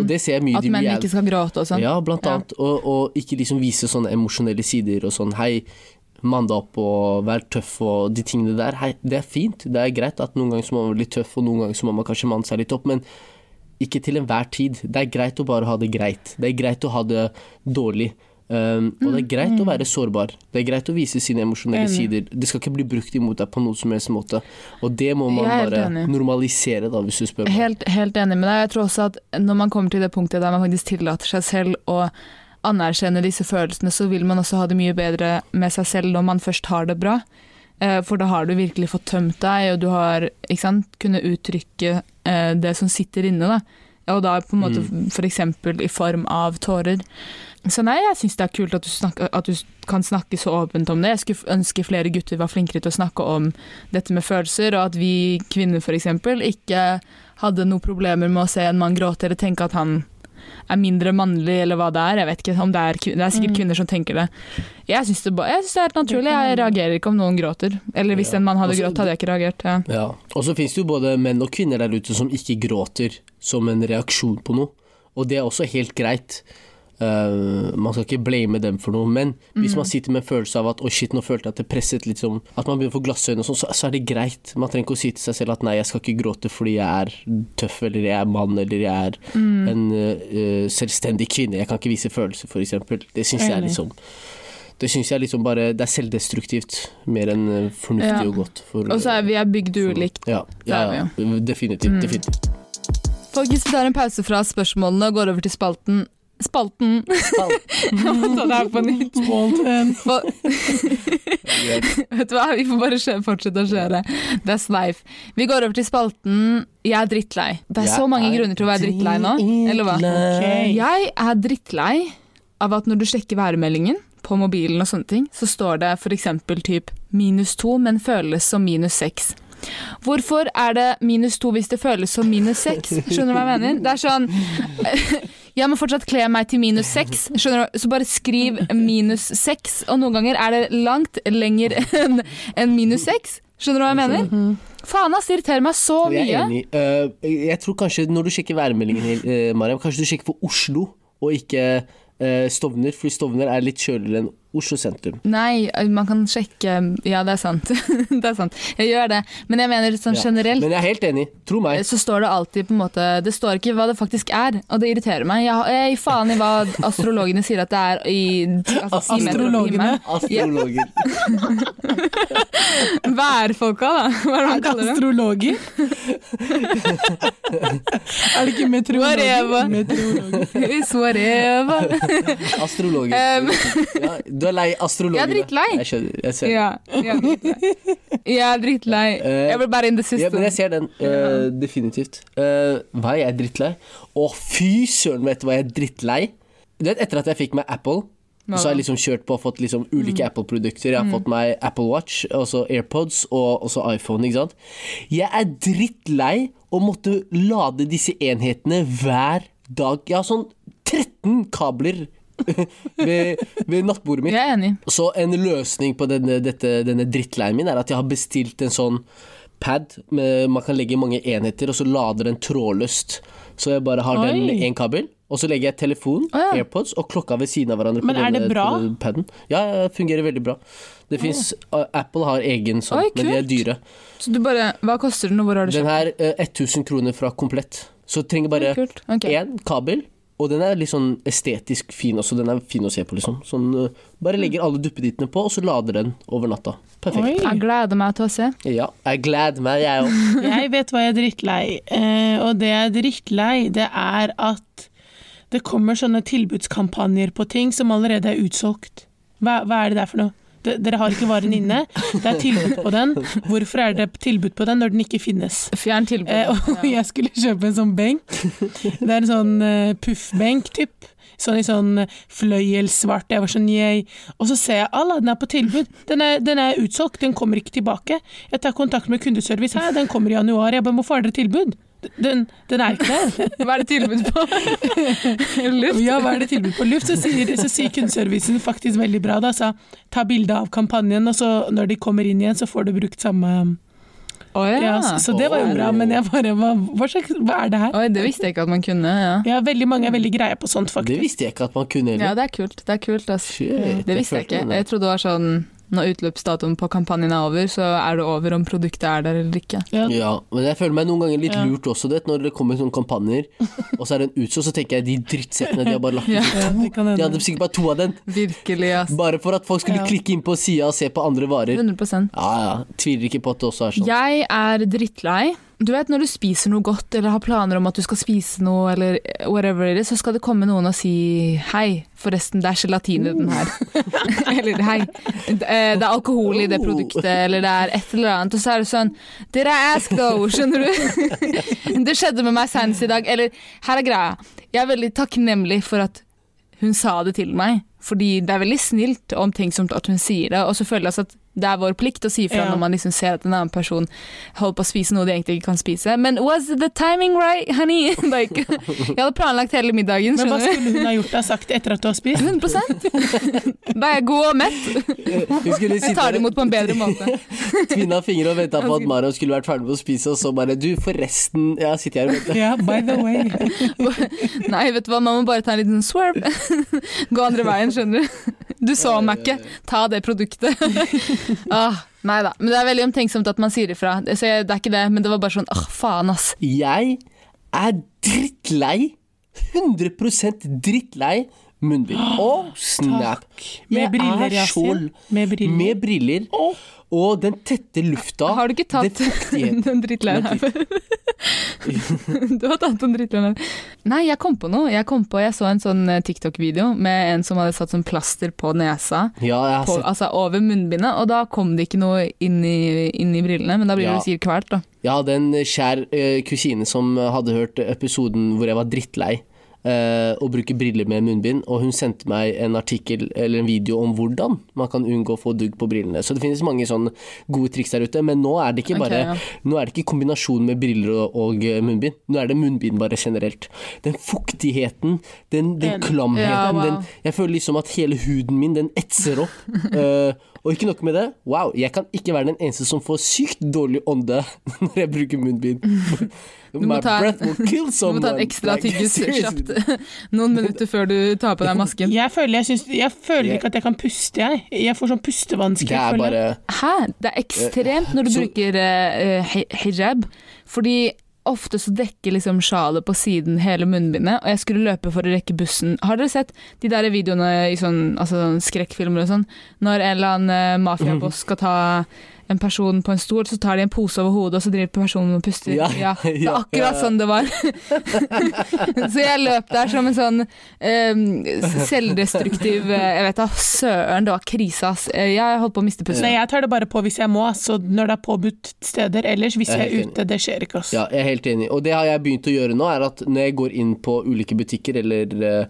Og det ser jeg mye Mm. At menn ikke skal gråte og sånn. Ja, blant Ja. annet. Og, og ikke liksom vise sånne emosjonelle sider og sånn hei, mann deg opp og vær tøff og de tingene der. Hei, det er fint. Det er greit at noen ganger så må man være litt tøff, og noen ganger så må man kanskje manne seg litt opp, men ikke til enhver tid. Det er greit å bare ha det greit. Det er greit å ha det dårlig. Um, og det er greit å være sårbar. Det er greit å vise sine emosjonelle Enig. sider. Det skal ikke bli brukt imot deg på noen som helst måte. Og det må man bare enig. normalisere, da, hvis du spør meg. Helt, helt enig med deg. Jeg tror også at når man kommer til det punktet der man faktisk tillater seg selv å anerkjenne disse følelsene, så vil man også ha det mye bedre med seg selv når man først har det bra. Eh, For da har du virkelig fått tømt deg, og du har sant, kunnet uttrykke eh, det som sitter inne. Da. Og da på en måte for eksempel i form av tårer. Så nei, jeg syns det er kult at du, snakker, at du kan snakke så åpent om det. Jeg skulle ønske flere gutter var flinkere til å snakke om dette med følelser, og at vi kvinner f.eks. ikke hadde noen problemer med å se en mann gråte eller tenke at han er mindre mannlig, eller hva det er. Jeg vet ikke om Det er, det er sikkert Mm. kvinner som tenker det. Jeg syns det, det er helt naturlig. Jeg reagerer ikke om noen gråter. Eller hvis Ja. en mann hadde grått, hadde jeg ikke reagert. Ja. Ja, og så finnes det jo både menn og kvinner der ute som ikke gråter som en reaksjon på noe, og det er også helt greit. Eh, man skal ikke blame dem for noe, men hvis man sitter med en følelse av at oh shit, nå følte jeg at det presset litt som at man begynner å få glassøyne og sånn, så, så er det greit. Man trenger ikke å si til seg selv at nei, jeg skal ikke gråte fordi jeg er tøff, eller jeg er mann, eller jeg er en uh, selvstendig kvinne. Jeg kan ikke vise følelser, eksempel. Det syns jeg er liksom det syns jeg liksom bare Det er selvdestruktivt mer enn eh, fornuftig Ja. og godt. Og så er vi er bygd ulikt. Ja, ja, ja. definitivt. Mm. definitivt. Folkens, vi tar en pause fra spørsmålene og går over til spalten. Spalten! Ta det her på nytt. Spalten. For, vet du hva, vi får bare fortsette å kjøre. That's life. Vi går over til spalten Jeg er drittlei. Det er så mange grunner til å være drittlei nå. Eller hva? Okay. Jeg er drittlei av at når du sjekker værmeldingen på mobilen og sånne ting, så står det f.eks. typ minus to, men føles som minus seks. Hvorfor er det minus to hvis det føles som minus seks? Skjønner du hva jeg mener? Det er sånn Jeg må fortsatt kle meg til minus seks, skjønner du? så bare skriv minus seks. Og noen ganger er det langt lenger enn en minus seks. Skjønner du hva jeg mener? Faen ass, det irriterer meg så Jeg er mye. enig. Uh, jeg tror kanskje når du sjekker værmeldingen, uh, Mariam, kanskje du sjekker for Oslo og ikke uh, Stovner, fordi Stovner er litt kjøligere enn Oslo sentrum. Nei, man kan sjekke Ja, det er sant. det er sant. Jeg gjør det. Men jeg mener sånn Ja. generelt Men jeg er helt enig. Tro meg. så står det alltid på en måte Det står ikke hva det faktisk er, og det irriterer meg. Jeg, jeg gir faen i hva astrologene sier at det er i altså. Astrologene? Astrologer. Værfolka, da. Hva er det man kaller dem? Astrologer? er det ikke meteorologer? Whatever. Meteorologer. Whatever. Astrologer. Um, ja, du er lei astrologer. Jeg er drittlei. Jeg skjønner. Jeg ser. Ja, jeg er drittlei. Jeg er drittlei. Eh, Everybody in the Ja, system. men jeg ser den. Uh, definitivt. Uh, hva er jeg drittlei? Å, fy søren, vet du hva jeg er drittlei? Du vet, etter at jeg fikk meg Apple, så har jeg liksom kjørt på og fått liksom ulike Apple-produkter. Jeg har fått meg Apple Watch, også AirPods og også iPhone. ikke sant? Jeg er drittlei å måtte lade disse enhetene hver dag. Jeg har sånn 13 kabler ved, ved nattbordet mitt. Jeg er enig. Så en løsning på denne, dette, denne drittleien min er at jeg har bestilt en sånn pad med, man kan legge mange enheter, og så lader den trådløst. Så jeg bare har den Oi. med én kabel, og så legger jeg telefon, oh, ja. AirPods og klokka ved siden av hverandre. Men på er det bra? paden. Ja, det fungerer veldig bra. Det oh. fins Apple har egen sånn, Oi, men de er dyre. Så du bare Hva koster den, og hvor har du Den Den her uh, 1000 kroner fra Komplett. Så du trenger bare. Ok. én kabel, og den er litt sånn estetisk fin også. Den er fin å se på, liksom. Sånn, uh, bare legger alle duppedittene på, og så lader den over natta. Perfekt. Oi. Jeg gleder meg til å se. Ja, jeg gleder meg, jeg òg. Jeg vet hva jeg er drittlei, uh, og det jeg er drittlei, det er at det kommer sånne tilbudskampanjer på ting som allerede er utsolgt. Hva, hva er det der for noe? "D- dere har ikke varen inne, det er tilbud på den. Hvorfor er det tilbud på den når den ikke finnes? Fjern tilbud. Eh, og jeg skulle kjøpe en sånn benk. Det er en sånn uh, puffbenk, typ. Sånn i sånn fløyelssvart. Jeg var sånn yay. Og så ser jeg alla, den er på tilbud. Den er, den er utsolgt, den kommer ikke tilbake. Jeg tar kontakt med kundeservice her, den kommer i januar. Jeg bare, hvorfor har dere tilbud? Den, den er ikke der. Hva er det tilbud på? Luft? Ja, hva er det tilbud på luft? Så sier, så sier kundeservicen faktisk veldig bra. Da, sa ta bilde av kampanjen, og så når de kommer inn igjen, så får du brukt samme Oh, ja. ja, så, så det var jo bra, men jeg bare hva, hva, slags, hva er det her? Oi, det visste jeg ikke at man kunne. Ja, Ja, veldig mange er veldig greie på sånt, faktisk. Det visste jeg ikke at man kunne ja det er kult. Det er kult, ass. Shit, Det visste jeg ikke. Jeg trodde det var sånn når utløpsdatoen på kampanjen er over, så er det over om produktet er der eller ikke. Ja, Ja, men jeg føler meg noen ganger litt Ja. lurt også, det, når det kommer sånne kampanjer, og så er den utsolgt, så tenker jeg de drittsekkene de har bare lagt ut. Ja. ja, De hadde sikkert bare to av den, Virkelig, ass. bare for at folk skulle Ja. klikke inn på sida og se på andre varer. 100% Ja ja, tviler ikke på at det også er sånn. Jeg er drittlei. Du vet når du spiser noe godt eller har planer om at du skal spise noe, eller whatever it is, så skal det komme noen og si hei, forresten, det er gelatin i den her. eller hei, det er alkohol i det produktet, eller det er et eller annet. Og så er det sånn Did I ask though? Skjønner du? det skjedde med meg senest i dag. Eller her er greia. Jeg er veldig takknemlig for at hun sa det til meg. Fordi det er veldig snilt og omtenksomt at hun sier det, og så føler jeg at det er vår plikt å si ifra Ja. når man liksom ser at en annen person holder på å spise noe de egentlig ikke kan spise. Men was the timing right, honey? Like, jeg hadde planlagt hele middagen, Men hva skulle hun ha gjort da, sagt etter at du har spist? 100 Da er jeg god og mett. Jeg tar det imot på en bedre måte. tvinna fingre og venta på at Mariam skulle vært ferdig med å spise, og så bare Du, forresten ja, sitter her og venter. Ja, by the way. Nei, vet du hva, man må bare ta en liten swerve. Gå andre veien, skjønner du. Du så meg ikke. Ta det produktet. ah, nei da. Men det er veldig omtenksomt at man sier ifra. Så jeg, det er ikke det, men det var bare sånn åh, faen, ass. Jeg er drittlei, 100 drittlei munnbind. Å, snap! Med Jeg briller, er Yasin. Med briller. Med briller. Og den tette lufta. Har du ikke tatt den drittleiren her før? du har tatt den drittleiren her. Nei, jeg kom på noe. Jeg kom på, jeg så en sånn eh, TikTok-video med en som hadde satt sånn plaster på nesa. Ja, jeg har På, sett altså over munnbindet, og da kom det ikke noe inn i, inn i brillene. Men da blir Ja. det sikkert kvalt, da. Jeg hadde en kjær eh, kusine som hadde hørt episoden hvor jeg var drittlei å bruke briller med munnbind, og hun sendte meg en artikkel eller en video om hvordan man kan unngå å få dugg på brillene. Så det finnes mange sånne gode triks der ute, men nå er det ikke bare okay, ja. Nå er det ikke kombinasjon med briller og, og eh, munnbind, nå er det munnbind bare generelt. Den fuktigheten, den, den klamheten, Ja, wow. den Jeg føler liksom at hele huden min, den etser opp. eh, og ikke nok med det, wow, jeg kan ikke være den eneste som får sykt dårlig ånde når jeg bruker munnbind. må My ta- breath will kill Du må ta en ekstra Like, tyggis kjapt. Noen minutter før du tar på deg masken. Jeg føler, jeg, synes, jeg føler ikke at jeg kan puste, jeg. Jeg får sånn pustevansker. Det er bare Hæ? Det er ekstremt når du Så- bruker uh, hijab, fordi ofte så dekker liksom sjalet på siden hele munnbindet, og jeg skulle løpe for å rekke bussen. Har dere sett de der videoene i sånn, altså sånn skrekkfilmer og sånn, når en eller annen eh, mafiaboss skal ta en person på en stol, så tar de en pose over hodet, og så driver personen og puster. Ja, Ja, det er akkurat sånn det var. så jeg løp der som en sånn um, selvdestruktiv eh, Jeg vet da, søren, det var krise, ass. Eh, Jeg holdt på å miste pusten. Nei, jeg tar det bare på hvis jeg må, så når det er påbudt steder. Ellers, hvis Jeg er jeg er ute, det skjer ikke, ass. Ja, jeg er helt enig. Og det har jeg begynt å gjøre nå, er at når jeg går inn på ulike butikker, eller nå-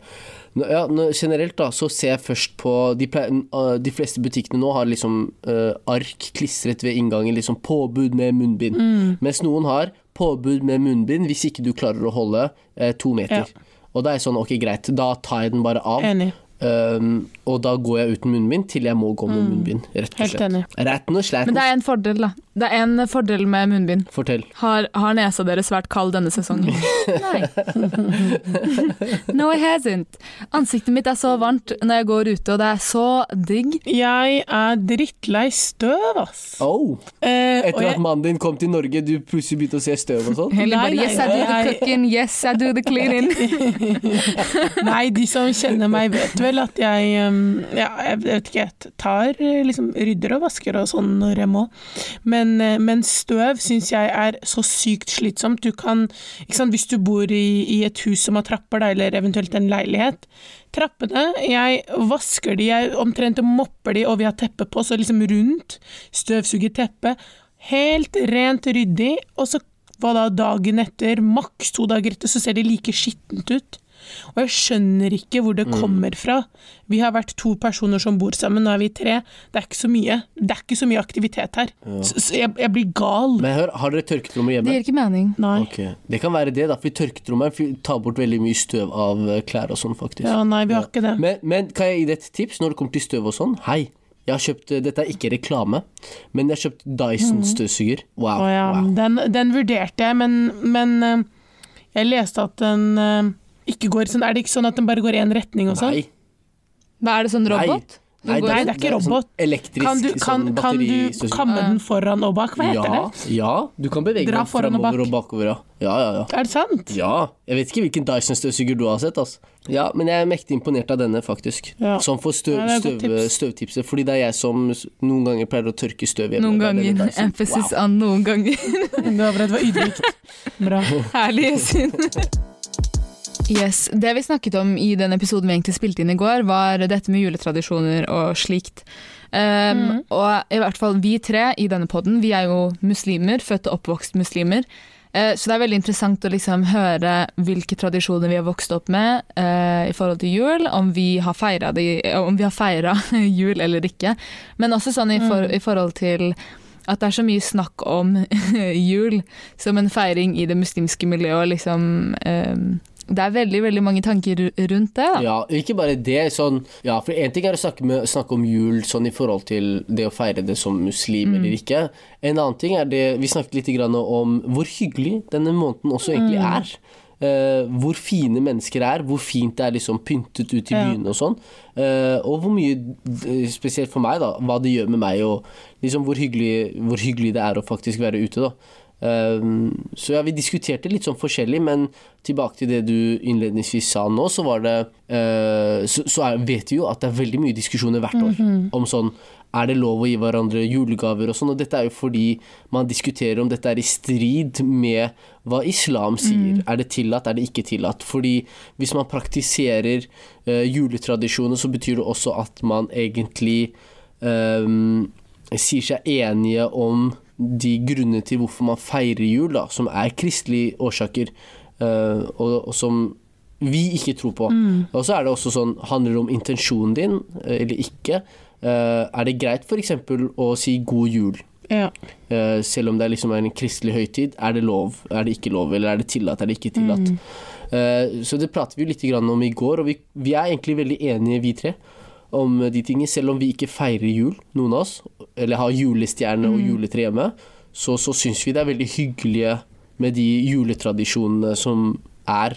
ja, generelt, da, så ser jeg først på De, de fleste butikkene nå har liksom uh, ark klistret ved inngangen, liksom påbud med munnbind. Mm. Mens noen har påbud med munnbind hvis ikke du klarer å holde uh, to meter. Og da er jeg sånn, ok greit, da tar jeg den bare av. Enig. Um, og da går jeg uten munnbind til jeg må gå med munnbind, rett og slett. Helt enig. Retten og Men det er en fordel, da. Det er en fordel med munnbind. Fortell. Har, har nesa deres vært kald denne sesongen? Nei. No, it hasn't. Ansiktet mitt er så varmt når jeg går ute, og det er så digg. Jeg er drittlei støv, ass. Oh. Eh, Etter jeg, at mannen din kom til Norge, du plutselig begynte å se støv og sånn? Nei, bare Yes, I do the cooking. Yes, I do the cleaning. nei, de som kjenner meg, vet vel vel at jeg um, Ja, jeg vet ikke, jeg tar liksom rydder og vasker og sånn når jeg må. Men, eh, men støv syns jeg er så sykt slitsomt. Du kan Ikke sant, hvis du bor i, i et hus som har trapper, da, eller eventuelt en leilighet. Trappene, jeg vasker de, jeg omtrent mopper de, og vi har teppe på, så liksom rundt. Støvsuger teppet. Helt rent ryddig, og så hva da dagen etter, maks to dager etter, så ser det like skittent ut. Og jeg skjønner ikke hvor det kommer fra. Vi har vært to personer som bor sammen, nå er vi tre. Det er ikke så mye, det er ikke så mye aktivitet her. Så, så jeg, jeg blir gal. Men hør, har dere tørketrommel Det hjemme? gir ikke mening. Nei. Okay. Det kan være det, da, for tørketrommelen tar bort veldig mye støv av eh, klær og sånn, faktisk. Ja, nei, vi har ikke det. Men, men kan jeg gi deg et tips når det kommer til støv og sånn? Hei, jeg har kjøpt, eh, dette er ikke reklame, men jeg har kjøpt Dyson støvsuger. Wow. Oh, ja, wow. den, den vurderte jeg, men, men eh, jeg leste at den ikke går sånn Er det ikke sånn at den bare går i én retning og sånn? Nei, Hva er det, sånn robot? Nei, Nei, det er ikke sånn robot. elektrisk Kan du, kan, sånn kan du kamme den foran og bak? Hva heter ja, det? Ja, du kan bevege Dra den foran og og bakover, ja. Ja, ja, ja. Er det sant? Ja, jeg vet ikke hvilken Dyson-støvsuger du har sett, altså. Ja, men jeg er mektig imponert av denne, faktisk. Ja. Sånn for støv, støv, tips. støvtipset, fordi det er jeg som noen ganger pleier å tørke støv hjemme. Noen er ganger. Emphasis Wow. on noen ganger. Det var bra, det var ydmykt. Bra. Herlig, Yasin. Yes, Det vi snakket om i den episoden vi egentlig spilte inn i går, var dette med juletradisjoner og slikt. Um, Og i hvert fall vi tre i denne podden, vi er jo muslimer, født og oppvokst muslimer. Uh, Så det er veldig interessant å liksom høre hvilke tradisjoner vi har vokst opp med uh, i forhold til jul, om vi har feira de- om vi har feira jul eller ikke. Men også sånn i, for, i forhold til at det er så mye snakk om jul som en feiring i det muslimske miljøet. Liksom, eh, det er veldig veldig mange tanker rundt det. Da. Ja, ikke bare det. Sånn, ja, for Én ting er å snakke, med, snakke om jul sånn i forhold til det å feire det som muslim eller ikke. En annen ting er det Vi snakket litt grann om hvor hyggelig denne måneden også egentlig er. Uh, hvor fine mennesker er, hvor fint det er liksom pyntet ut i Ja. byene og sånn. Uh, og hvor mye, spesielt for meg, da, hva det gjør med meg, og liksom hvor hyggelig, hvor hyggelig det er å faktisk være ute. da. Um, så ja, vi diskuterte litt sånn forskjellig, men tilbake til det du innledningsvis sa nå, så var det eh, Så, så er, vet vi jo at det er veldig mye diskusjoner hvert år om sånn er det lov å gi hverandre julegaver og sånn? Og dette er jo fordi man diskuterer om dette er i strid med hva islam sier. Er det tillatt, er det ikke tillatt? Fordi hvis man praktiserer eh, juletradisjoner, så betyr det også at man egentlig um, sier seg enige om de grunnene til hvorfor man feirer jul, da, som er kristelige årsaker, uh, og, og som vi ikke tror på. Og så er det også sånn, handler det om intensjonen din eh, eller ikke? Uh, er det greit f.eks. å si god jul? Ja. Uh, selv om det er liksom en kristelig høytid, er det lov, er det ikke lov, eller er det tillatt, er det ikke tillatt? Eh, så det prater vi litt om i går, og vi, vi er egentlig veldig enige, vi tre, om de tingene. Selv om vi ikke feirer jul, noen av oss, eller har julestjerne og juletre hjemme, så, så syns vi det er veldig hyggelige med de juletradisjonene som er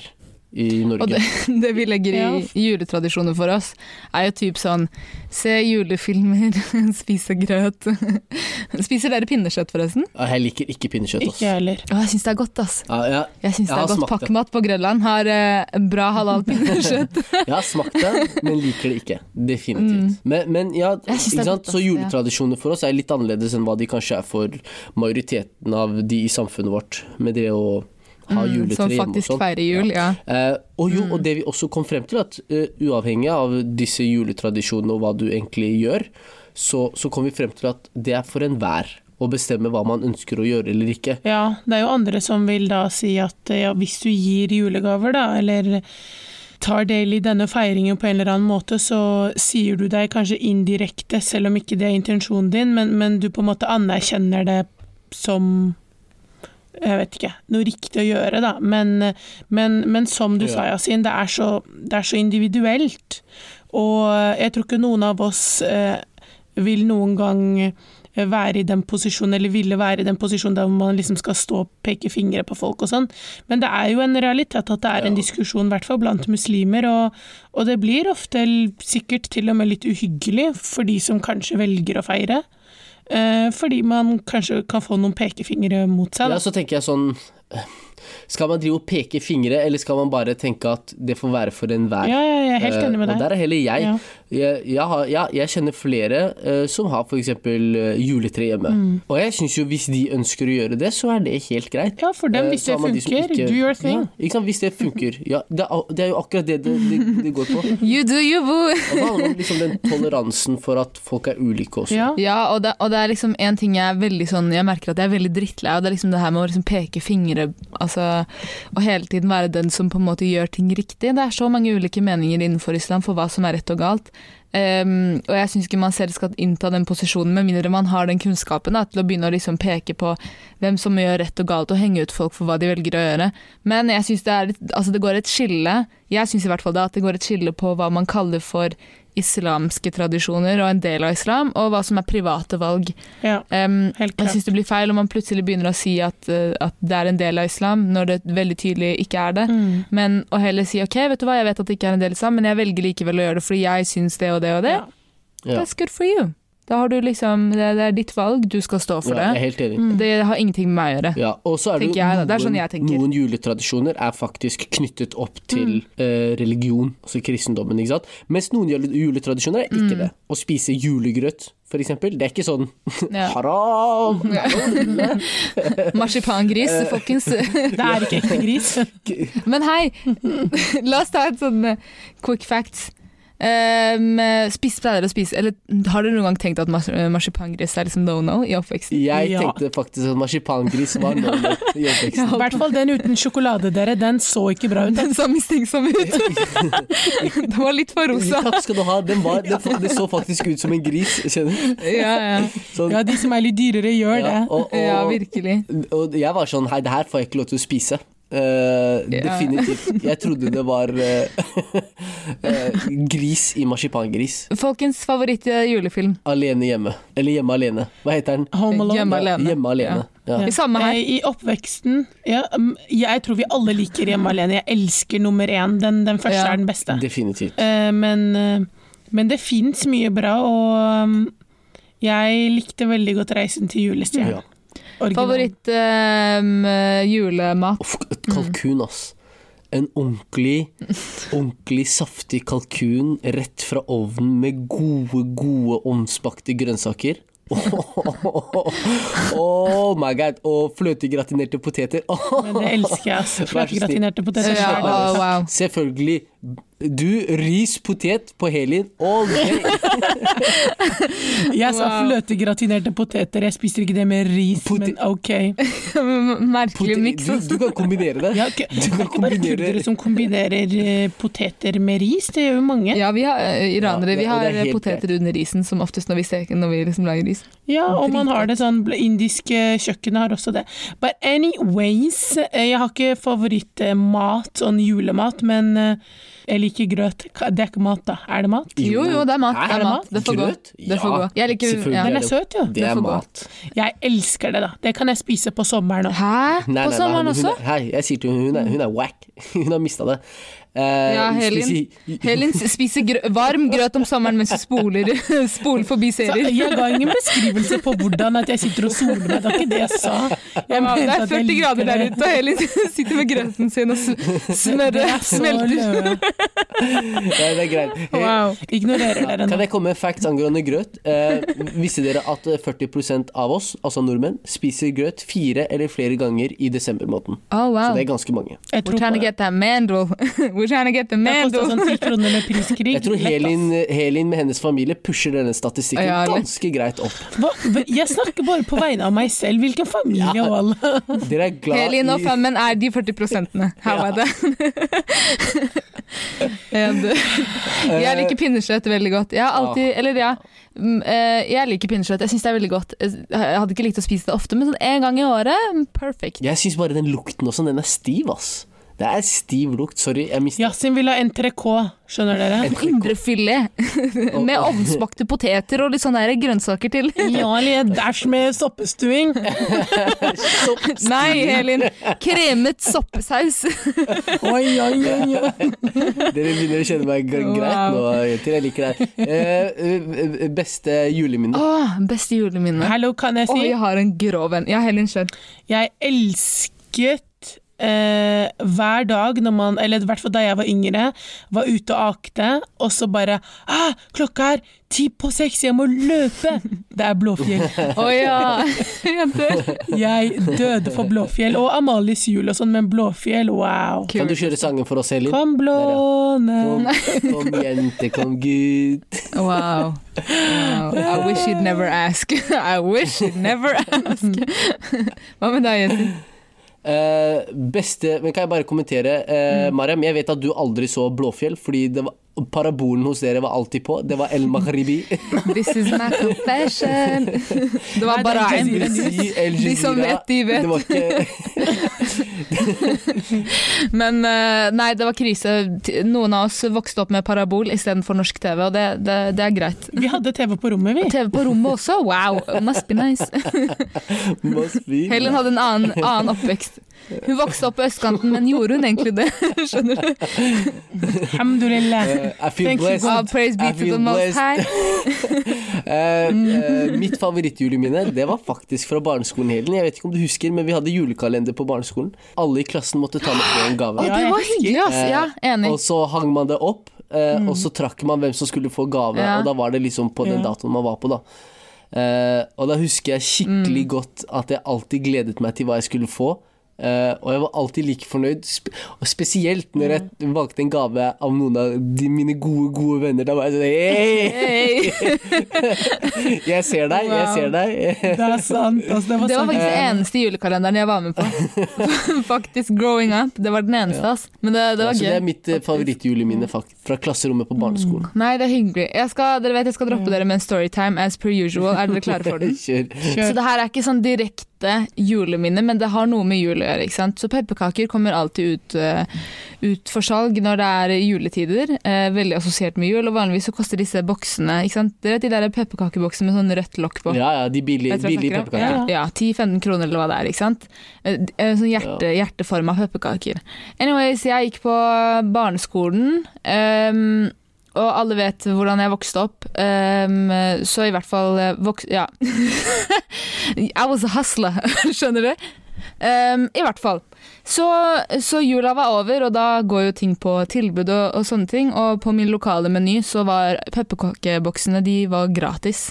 i Norge. Og det, det vi legger i juletradisjoner for oss, er jo typ sånn Se julefilmer, spise grøt. Spiser dere pinnekjøtt, forresten? Jeg liker ikke pinnekjøtt. Ikke ass. jeg heller. Å, jeg syns det er godt, ass. Ja, jeg, Jeg syns det er godt. Pakkmat på Grønland har eh, bra halal pinnekjøtt. jeg har smakt det, men liker det ikke. Definitivt. Men, men ja, Mm. Ikke sant? så juletradisjoner for oss er litt annerledes enn hva de kanskje er for majoriteten av de i samfunnet vårt, med det å ha Mm, juletre som hjemme og faktisk feirer jul, ja. Eh, og jo, Mm. og det vi også kom frem til, at uh, uavhengig av disse juletradisjonene og hva du egentlig gjør, så, så kom vi frem til at det er for enhver å bestemme hva man ønsker å gjøre eller ikke. Ja, det er jo andre som vil da si at eh, ja, hvis du gir julegaver, da, eller tar del i denne feiringen på en eller annen måte, så sier du deg kanskje indirekte, selv om ikke det er intensjonen din, men, men du på en måte anerkjenner det som jeg vet ikke, noe riktig å gjøre, da. Men, men, men som du Ja. sa, Yasin, det er, så, det er så individuelt. Og jeg tror ikke noen av oss eh, vil noen gang være i den posisjonen, eller ville være i den posisjonen der man liksom skal stå og peke fingre på folk og sånn. Men det er jo en realitet at det er en diskusjon, i hvert fall blant muslimer, og, og det blir ofte sikkert til og med litt uhyggelig for de som kanskje velger å feire. Eh, fordi man kanskje kan få noen pekefingre mot seg. Ja, så tenker jeg sånn eh, Skal man drive og peke fingre, eller skal man bare tenke at det får være for enhver? Ja, ja, jeg er helt enig med deg. Og der er heller jeg. Ja. Jeg, jeg, har, jeg, jeg kjenner flere uh, som har f.eks. Uh, juletre hjemme. Mm. Og jeg syns jo hvis de ønsker å gjøre det, så er det helt greit. Ja, for dem, Eh, hvis uh, det funker. de ikke- do your thing. Ja, ikke sant? Hvis det funker. Ja, det, er, det er jo akkurat det det, det, det går på. You do you, boo! Og det handler om liksom den toleransen for at folk er ulike også. Ja. Ja, og det, og det er liksom en ting jeg er veldig sånn Jeg merker at jeg er veldig drittlei av. Det er liksom det her med å liksom peke fingre altså, og hele tiden være den som på en måte gjør ting riktig. Det er så mange ulike meninger innenfor islam for hva som er rett og galt. Ehm, og jeg syns ikke man selv skal innta den posisjonen med mindre man har den kunnskapen da, til å begynne å liksom peke på hvem som gjør rett og galt, og henge ut folk for hva de velger å gjøre. Men jeg synes det, altså det går et skille Jeg syns i hvert fall da, at det går et skille på hva man kaller for islamske tradisjoner og en del av islam, og hva som er private valg. ja. Um, jeg syns det blir feil om man plutselig begynner å si at, uh, at det er en del av islam, når det veldig tydelig ikke er det. Mm. Men å heller si ok, vet du hva, jeg vet at det ikke er en del av islam, men jeg velger likevel å gjøre det fordi jeg syns det og det og det. Ja. That's good for you. Da har du liksom, det, det er ditt valg, du skal stå for Ja, jeg er det. helt enig. Mm. Det har ingenting med meg å gjøre. Ja, og så er det jo da. Det er sånn jeg tenker. noen juletradisjoner er faktisk knyttet opp til Mm. eh, religion, altså kristendommen, ikke sant. Mens noen juletradisjoner er Mm. ikke det. Å spise julegrøt, for eksempel, det er ikke sånn Ja. haram! Marsipangris, Eh. folkens. Det er ikke ekte gris. Men hei, la oss ta et sånn eh, quick fact. Um, spis pleier å spise Eller har dere noen gang tenkt at mars marsipangris er liksom no-no i oppveksten? Jeg Ja. tenkte faktisk at marsipangris var no-no i oppveksten. I hvert fall den uten sjokolade, dere. Den så ikke bra ut. Den så mistenksom ut. Den var litt for rosa. Takk skal du ha. Den var, det, det så faktisk ut som en gris, kjenner du. Ja, ja. Sånn, Ja, de som er litt dyrere, gjør det. ja, og, og, ja virkelig. Og jeg var sånn Hei, det her får jeg ikke lov til å spise. Eh, Ja. Definitivt. Jeg trodde det var uh, gris i marsipangris. Folkens favoritt julefilm. Alene hjemme. Eller Hjemme alene. Hva heter den? Home Alone. Hjemme alene. Hjemme alene. Ja. I samme her. I oppveksten ja, mm, Jeg tror vi alle liker Hjemme alene. Jeg elsker nummer én. Den, den første Ja. er den beste. Definitivt. Eh, men, men det fins mye bra, og um, jeg likte veldig godt 'Reisen til julestjernen'. Favoritt eh, julemat. Uff, kalkun, ass. En ordentlig, ordentlig saftig kalkun rett fra ovnen med gode, gode ovnsbakte grønnsaker. Oh my god. Og fløtegratinerte poteter. Men det elsker jeg. Fløtegratinerte poteter. Ja, wow. Selvfølgelig. Du, ris, potet på Helin all day. Jeg sa fløtegratinerte poteter. Jeg spiser ikke det med ris, Pot men ok. Merkelig miks. du, du kan kombinere det. Ja, okay. Du Det kan er ikke bare kombinere kurdere som kombinerer eh, poteter med ris, det gjør jo mange. Ja, vi har eh, iranere. Ja, Vi har det er poteter under risen, som oftest når vi, steker, når vi liksom lager ris. Ja, og man har det sånn Indiske kjøkkenet har også det. But anyways, eh, jeg har ikke favorittmat, sånn julemat, men eh, jeg liker grøt. Det er ikke mat, da. Er det mat? Jo, jo, det er mat. Er Det mat. Det får gå. Grøt? Det får Ja, gå. Jeg liker selvfølgelig ja. Den er søt, jo. Det er får gå. mat. Jeg elsker det, da. Det kan jeg spise på sommeren òg. Hæ? Nei, På sommeren nei, også? Hun hei, jeg sier til henne, hun er, hun er wack. Hun har mista det. Eh, Ja, Helin. Helin spiser grø varm grøt om sommeren mens hun spoler, spoler forbi Så serier. jeg ga ingen beskrivelse på hvordan at jeg sitter og soler meg. Det var ikke det jeg sa. Jeg ja, det er 40 grader der ute, og Helin sitter med grøten sin og smøret er smelter. Ja, det er greit. Hey, Wow. Ignorerer dere Kan nå. jeg komme med facts angående grøt? Eh, visste dere at eh, 40% av oss, altså nordmenn, spiser grøt fire eller flere ganger i desembermåneden? Oh, Så det er ganske mange. Jeg We're tror trying to get that mandel. We're trying to get the Det sånn ti kroner med priskrig. Jeg tror Helin, Helin med hennes familie pusher denne statistikken Ja, ganske greit opp. Hva? Jeg snakker bare på vegne av meg selv. Hvilken familie Ja. og alle? Dere er glad Helin og femmen er de 40 prosentene. How about that? Jeg liker pinnekjøtt veldig godt. Jeg har alltid, eller ja, mm, eh, jeg liker pinnekjøtt. Jeg syns det er veldig godt. Jeg hadde ikke likt å spise det ofte, men sånn en gang i året, perfect. Jeg syns bare den lukten også, den er stiv, ass. Det er stiv lukt. Sorry, jeg mistet Yasin vil ha entrecôte, skjønner dere? Indrefilet med ovnsbakte poteter og litt sånne der grønnsaker til. Ja, eller en dæsj med soppestuing. Nei, Helin. Kremet soppesaus. Oi, oi, oi, oi. Dere begynner å kjenne meg greit nå, jenter. Jeg liker det. Eh, eh, beste juleminne? Åh, beste juleminne. Hallo, kan jeg si? jeg har en grov en. Ja, Helin, kjør. Jeg elsket eh, hver dag når man, eller i hvert fall da jeg var yngre, var ute og akte, og så bare ah, 'Klokka er ti på seks, jeg må løpe!' Det er Blåfjell. Å ja, jenter. Jeg døde for Blåfjell. Og Amalies jul og sånn, men Blåfjell, wow. Kan du kjøre sangen for oss, Elin? Kom blåne Kom, kom jente, kom gutt. Wow. wow. I wish you'd never ask. I wish you'd never ask. Hva med deg, jenter? Eh, beste Men kan jeg bare kommentere? Eh, Mariam, jeg vet at du aldri så Blåfjell, fordi det var, parabolen hos dere var alltid på. Det var El Maghribi. This is my confession. Det var Nei, bare en Jazeera De som vet, de vet. Det var ikke Men eh, nei, det var krise. Noen av oss vokste opp med parabol istedenfor norsk TV, og det, det, det er greit. Vi hadde TV på rommet, vi. TV på rommet også, wow, must be nice. Must be. Helen hadde en annen, annen oppvekst. Hun vokste opp på østkanten, men gjorde hun egentlig det? Skjønner du? Alhamdulillah. Uh, I feel blessed. All praise be to the most high. uh, uh, mitt favorittjuleminne det var faktisk fra barneskolen. Helen. Jeg vet ikke om du husker, men vi hadde julekalender på barneskolen. Alle i klassen måtte ta med en gave. Å, Ja, det var hyggelig, ass. Ja, enig. Og så hang man det opp, eh, og så trakk man hvem som skulle få gave. Ja. Og da var det liksom på den Ja. datoen man var på, da. Eh, og da husker jeg skikkelig Mm. godt at jeg alltid gledet meg til hva jeg skulle få. Eh, og jeg var alltid like fornøyd, sp og spesielt når jeg valgte en gave av noen av de, mine gode, gode venner. Da var jeg sånn Hei! Hey. Jeg ser deg, jeg ser deg. Det er sant. Altså, det var, Det var sant. faktisk den eneste julekalenderen jeg var med på. faktisk growing up. Det var den eneste, ass. Men det, det var så det er mitt uh, favorittjuleminne fra klasserommet på barneskolen. Nei, det er hyggelig. Jeg skal, dere vet jeg skal droppe dere med en storytime as per usual. Er dere klare for den? Kjør. Kjør. Så det her er ikke sånn direkte juleminne, men det har noe med jul å gjøre. ikke sant? Så pepperkaker kommer alltid ut, uh, ut for salg når det er juletider. Uh, veldig assosiert med jul, og vanligvis så koster disse boksene ikke sant? Dere vet de der pepperkakeboksene med sånn rødt lokk på? Ja, ja, de billige, billige pepperkaker. Ja, 10-15 kroner eller hva det er, ikke sant? Uh, Sånn hjerte, hjerteforma pepperkaker. Anyways, jeg gikk på barneskolen, ehm, og alle vet hvordan jeg vokste opp, um, så i hvert fall eh. Ja. I was a hustler, skjønner du? Um, I hvert fall. Så, så jula var over, og da går jo ting på tilbud og, og sånne ting. Og på min lokale meny så var pepperkakeboksene de var gratis.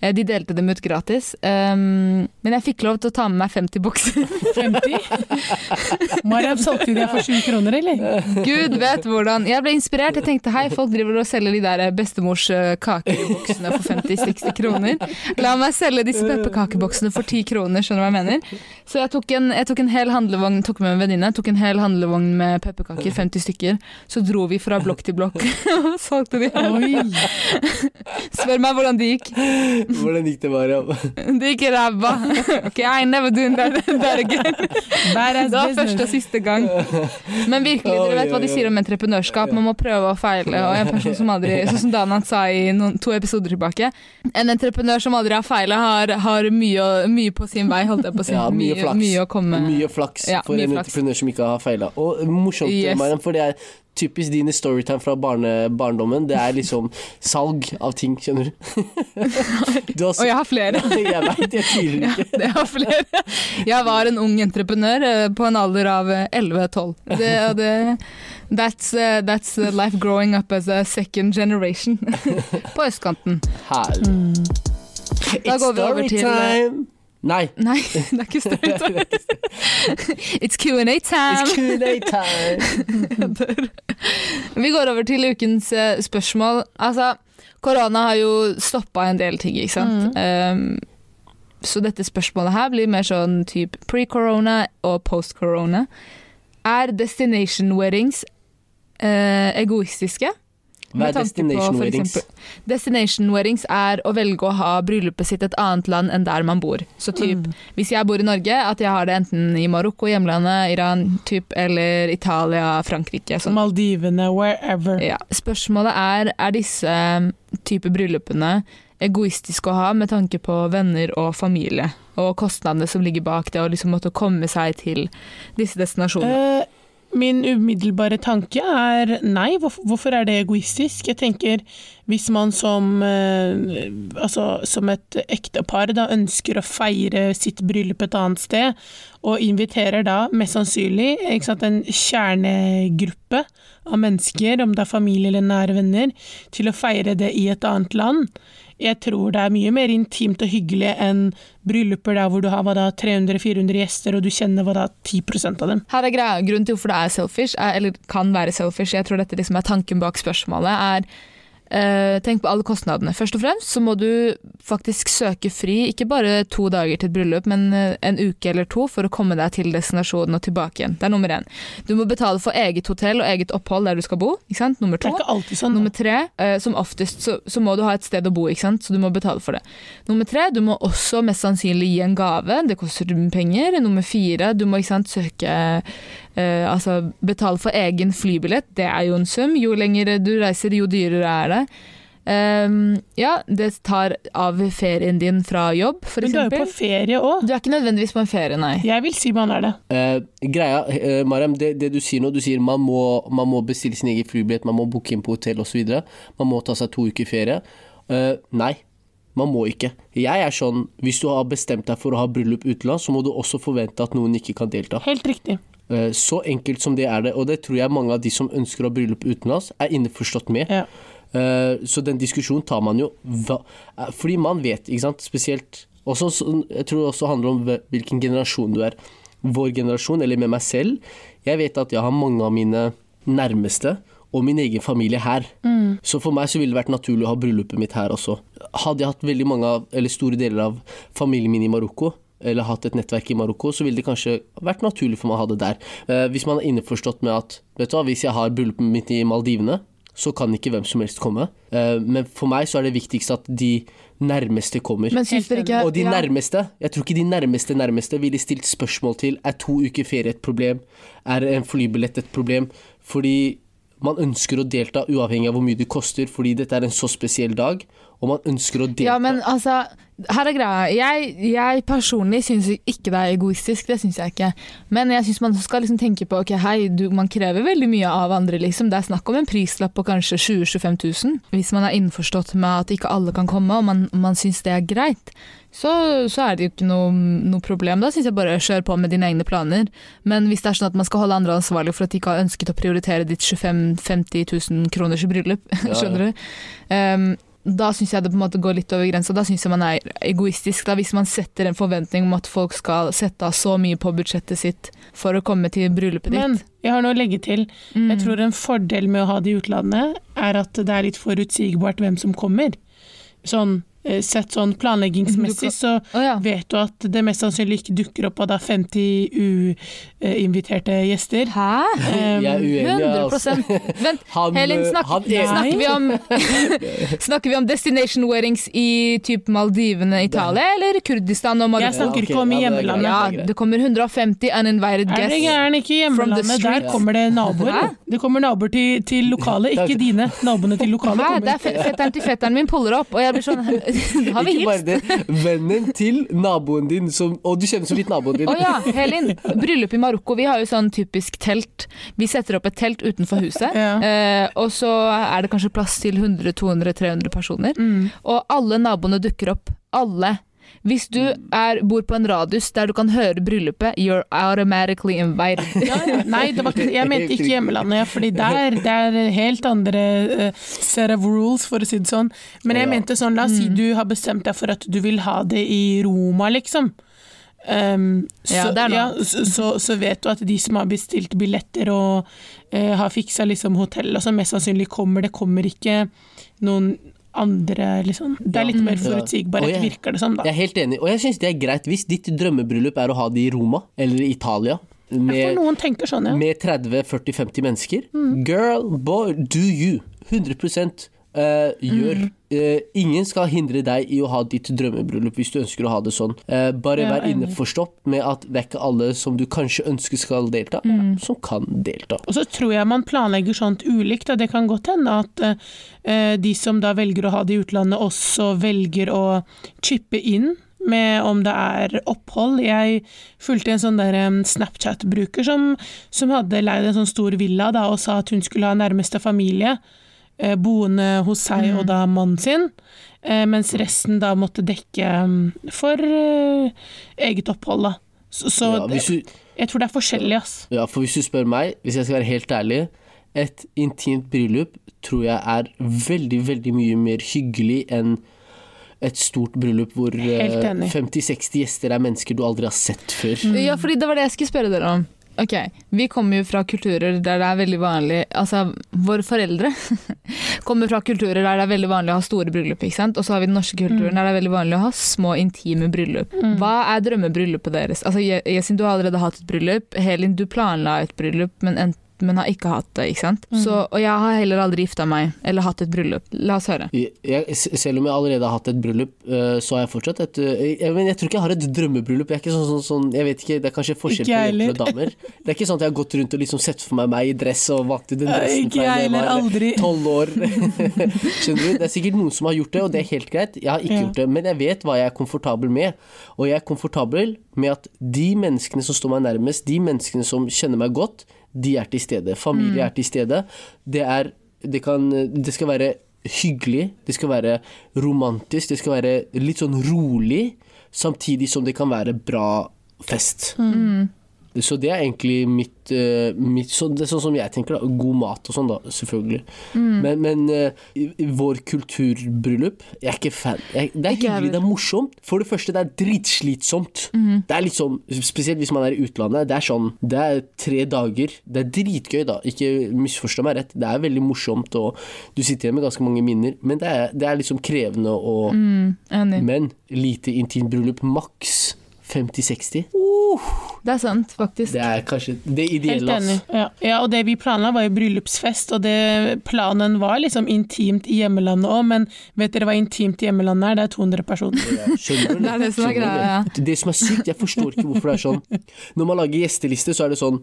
Eh, De delte dem ut gratis. Um, men jeg fikk lov til å ta med meg 50 bokser. 50? Mariam solgte de for 7 kroner, eller? Gud vet hvordan. Jeg ble inspirert. Jeg tenkte hei, folk driver og selger de der bestemors eh, kakeboksene for 50-60 kroner. La meg selge disse pepperkakeboksene for 10 kroner, skjønner du hva jeg mener? Så jeg tok en, jeg tok en hel handlevogn, tok med en venninne, tok en hel handlevogn med pepperkaker, 50 stykker. Så dro vi fra blokk til blokk og solgte de. Oi. Spør meg hvordan det gikk. Hvordan gikk det, Mariam? Det gikk ræva. Ok, I never doing that, that again. Det var første og siste gang. Men virkelig, dere vet hva de sier om entreprenørskap. Man må prøve og feile. Og en person som aldri, sånn som Danan sa i noen, to episoder tilbake En entreprenør som aldri har feila, har, har mye, mye på sin vei, holdt jeg på å si. Ja, mye flaks. mye å komme Mye flaks Ja, for mye en. Entreprenør som ikke har feila. Og morsomt, Yes. Mariam, for det er typisk dine storytime fra barne, barndommen. Det er liksom salg av ting, skjønner du. du har Og jeg har flere. jeg veit, jeg tviler ikke. Ja, det har flere. Jeg var en ung entreprenør eh, på en alder av eh, 11-12. Det, det, that's, eh, that's eh, life growing up as a second generation på østkanten. Herlig. Da går vi over til- Storytime! Nei. Nei, det er ikke storytime. It's Q&A time. It's Q&A time! Vi går over til ukens eh, spørsmål. Altså, korona har jo stoppa en del ting, ikke sant. Um, så dette spørsmålet her blir mer sånn type pre-corona og post-corona. Er destination weddings uh, egoistiske? Hva Med er tanke på destination weddings? Destination weddings er å velge å ha bryllupet sitt et annet land enn der man bor. Så typ, hvis jeg bor i Norge, at jeg har det enten i Marokko, hjemlandet, Iran, typ, eller Italia, Frankrike. Sånn. Maldivene, wherever. Ja. Spørsmålet er er disse um, type bryllupene egoistiske å ha med tanke på venner og familie, og kostnadene som ligger bak det, og liksom måtte komme seg til disse destinasjonene. Eh, Min umiddelbare tanke er nei, hvorfor, er det egoistisk? Jeg tenker hvis man som, eh, altså, som et ektepar da ønsker å feire sitt bryllup et annet sted, og inviterer da mest sannsynlig sant, en kjernegruppe av mennesker, om det er familie eller nære venner, til å feire det i et annet land, jeg tror det er mye mer intimt og hyggelig enn brylluper der hvor du har 300-400 gjester, og du kjenner hva da 10% av dem. Her er greia, Grunnen til hvorfor det er selfish, er, eller kan være selfish, jeg tror dette liksom er tanken bak spørsmålet, er tenk på alle kostnadene. Først og fremst så må du faktisk søke fri, ikke bare to dager til et bryllup, men uh, en uke eller to for å komme deg til destinasjonen og tilbake igjen. Det er nummer én. Du må betale for eget hotell og eget opphold der du skal bo. ikke sant? Nummer to. Det er ikke alltid sånn. Nummer tre, uh, som oftest så, så, må du ha et sted å bo, ikke sant? så du må betale for det. Nummer tre, du må også mest sannsynlig gi en gave. Det koster penger. Nummer fire, du må ikke sant, søke Uh, altså betale for egen flybillett, det er jo en sum. Jo lenger du reiser, jo dyrere er det. Um, ja, det tar av ferien din fra jobb, f.eks. Men du er jo på ferie òg. Du er ikke nødvendigvis på en ferie, nei. Jeg vil si man er det. Uh, greia, uh, Mariam, det, det, du sier nå, du sier man må, man må bestille sin egen flybillett, man må booke inn på hotell osv. Man må ta seg to uker ferie. nei, man må ikke. Jeg er sånn, Hvis du har bestemt deg for å ha bryllup utenlands, så må du også forvente at noen ikke kan delta. Helt riktig. Eh, så enkelt som det er det, og det tror jeg mange av de som ønsker å ha bryllup utenlands, er innforstått med. Ja. Eh, så den diskusjonen tar man jo eh, Fordi man vet, ikke sant, spesielt også, Jeg tror det også handler om hvilken generasjon du er. Vår generasjon, eller med meg selv. Jeg vet at jeg har mange av mine nærmeste og min egen familie her. Mm. Så for meg så ville det vært naturlig å ha bryllupet mitt her også. Hadde jeg hatt veldig mange av, eller store deler av familien min i Marokko, eller hatt et nettverk i Marokko, så ville det kanskje vært naturlig for meg å ha det der. Eh, hvis man er innforstått med at vet du hva, hvis jeg har bryllupet mitt i Maldivene, så kan ikke hvem som helst komme. Eh, men for meg så er det viktigst at de nærmeste kommer. Men synes dere ikke... Og de nærmeste, jeg tror ikke de nærmeste nærmeste ville stilt spørsmål til er to uker ferie et problem, er en flybillett et problem, fordi man ønsker å delta uavhengig av hvor mye det koster, fordi dette er en så spesiell dag, og man ønsker å delta. Ja, men altså, her er greia. Jeg, jeg personlig syns ikke det er egoistisk, det syns jeg ikke. Men jeg syns man skal liksom tenke på ok, hei, du, man krever veldig mye av andre, liksom. Det er snakk om en prislapp på kanskje 20 000-25 000. Hvis man er innforstått med at ikke alle kan komme, og man, man syns det er greit, så, så, er det jo ikke noe, noe problem. Da syns jeg bare kjør på med dine egne planer. Men hvis det er sånn at man skal holde andre ansvarlig for at de ikke har ønsket å prioritere ditt 25 000-50 000 kroners bryllup, skjønner du? Um, da syns jeg det på en måte går litt over grensa. Da syns jeg man er egoistisk. Da, hvis man setter en forventning om at folk skal sette av så mye på budsjettet sitt for å komme til bryllupet ditt. Men jeg har noe å legge til. Mm. Jeg tror en fordel med å ha det i utlandet, er at det er litt forutsigbart hvem som kommer. Sånn Eh, sett sånn planleggingsmessig, så vet du at det mest sannsynlig ikke dukker opp av da 50 uinviterte gjester. Hæ? Um, jeg er uenig, 100 altså. Vent, han, Helin, snak, han snakker, vi om, snakker vi om destination weddings i typ Maldivene, Italia, eller Kurdistan og Marokko? Jeg snakker ikke om i hjemlandet. Ja, det kommer 150 uninvited guests. Er det gæren, ikke i hjemlandet? Der kommer det naboer. Hæ? Det kommer naboer til, til lokale, ikke dine. Naboene til lokale Hæ? Det er fetteren til fetteren min puller opp, og jeg blir sånn har vi det. Vennen til naboen din, som, og du kjenner så vidt naboen din. Å oh, ja, Helin. Bryllup i Marokko, vi har jo sånn typisk telt. Vi setter opp et telt utenfor huset, ja. eh, og så er det kanskje plass til 100-200-300 personer. Mm. Og alle naboene dukker opp. Alle. Hvis du er, bor på en radius der du kan høre bryllupet, you're automatically invited. ja. Nei, ikke, jeg mente ikke hjemlandet, fordi der det er helt andre uh, set of rules, for å si det sånn. Men jeg mente sånn, la oss si mm. du har bestemt deg for at du vil ha det i Roma, liksom. Um, så, ja, ja, så, så, vet du at de som har bestilt billetter og uh, har fiksa liksom hotell og så mest sannsynlig kommer det kommer ikke noen andre liksom. Det er litt mer forutsigbarhet, jeg, virker det som. da. Jeg er helt enig, og jeg syns det er greit hvis ditt drømmebryllup er å ha det i Roma eller Italia. Med, sånn, ja. med 30-40-50 mennesker. Mm. Girl, boy, do you. 100 Uh, gjør. Mm. Uh, ingen skal hindre deg i å ha ditt drømmebryllup hvis du ønsker å ha det sånn. Uh, bare ja, vær innforstått med at det er ikke alle som du kanskje ønsker skal delta, mm. som kan delta. Og så tror jeg man planlegger sånt ulikt. Da. Det kan godt hende at de som da velger å ha det i utlandet, også velger å chippe inn med om det er opphold. Jeg fulgte en sånn der Snapchat-bruker som, som hadde leid en sånn stor villa da, og sa at hun skulle ha nærmeste familie boende hos seg og da mannen sin, eh, mens resten da måtte dekke for eh, eget opphold. da. Så, så Ja, du, jeg tror det er forskjellig, ass. ja, for hvis du spør meg, hvis jeg skal være helt ærlig, et intimt bryllup tror jeg er veldig, veldig mye mer hyggelig enn et stort bryllup hvor eh, Helt enig. 50-60 gjester er mennesker du aldri har sett før. Ja, fordi det var det jeg skulle spørre dere om. Ok, Vi kommer jo fra kulturer der det er veldig vanlig Altså, våre foreldre kommer fra kulturer der det er veldig vanlig å ha store bryllup. ikke sant? Og så har vi den norske kulturen der det er veldig vanlig å ha små, intime bryllup. Hva er drømmebryllupet deres? Altså, Jessin, Yesin, du har allerede hatt et bryllup. Helin, du planla et bryllup, men, en, men har ikke hatt det. ikke sant? Så, og jeg har heller aldri gifta meg eller hatt et bryllup. La oss høre. Jeg, jeg, selv om jeg allerede har hatt et bryllup, eh, så har jeg fortsatt et eh, jeg, men jeg tror ikke jeg har et drømmebryllup. Jeg er ikke sånn, sånn, sånn Jeg vet ikke, Det er kanskje forskjell på jenter og damer. Det er ikke sånn at jeg har gått rundt og liksom sett for meg meg i dress og valgt ut den dressen Ikke fra jeg heller, var aldri. tolv år. Skjønner du? Det er sikkert noen som har gjort det, og det er helt greit. Jeg har ikke Ja. gjort det, men jeg vet hva jeg er komfortabel med. Og jeg er komfortabel med at de menneskene som står meg nærmest, de menneskene som kjenner meg godt, de er til stede. Familie er til stede. Det, er, det, kan, det skal være hyggelig, det skal være romantisk, det skal være litt sånn rolig, samtidig som det kan være bra fest. Så det er egentlig mitt, eh, mitt så Det er sånn som jeg tenker, da. God mat og sånn, da, selvfølgelig. Men, men uh, vår kulturbryllup Jeg er ikke fan. Jeg, det er Ikke hyggelig, det er morsomt. For det første, det er dritslitsomt. Det er litt sånn, Spesielt hvis man er i utlandet. Det er sånn Det er tre dager. Det er dritgøy, da. Ikke misforstå meg rett. Det er veldig morsomt, og du sitter igjen med ganske mange minner. Men det er, det er liksom krevende og Enig. Men lite intimt bryllup, maks 50-60. Det er sant, faktisk. Det er kanskje det Helt ideelle. enig. Ja. ja, og det vi planla var jo bryllupsfest, og det, planen var liksom intimt i hjemmelandet òg, men vet dere hva intimt i hjemmelandet er? Det er 200 personer. Skjønner du? Det er det som er greia, ja. Det som er sykt, jeg forstår ikke hvorfor det er sånn. Når man lager gjesteliste, så er det sånn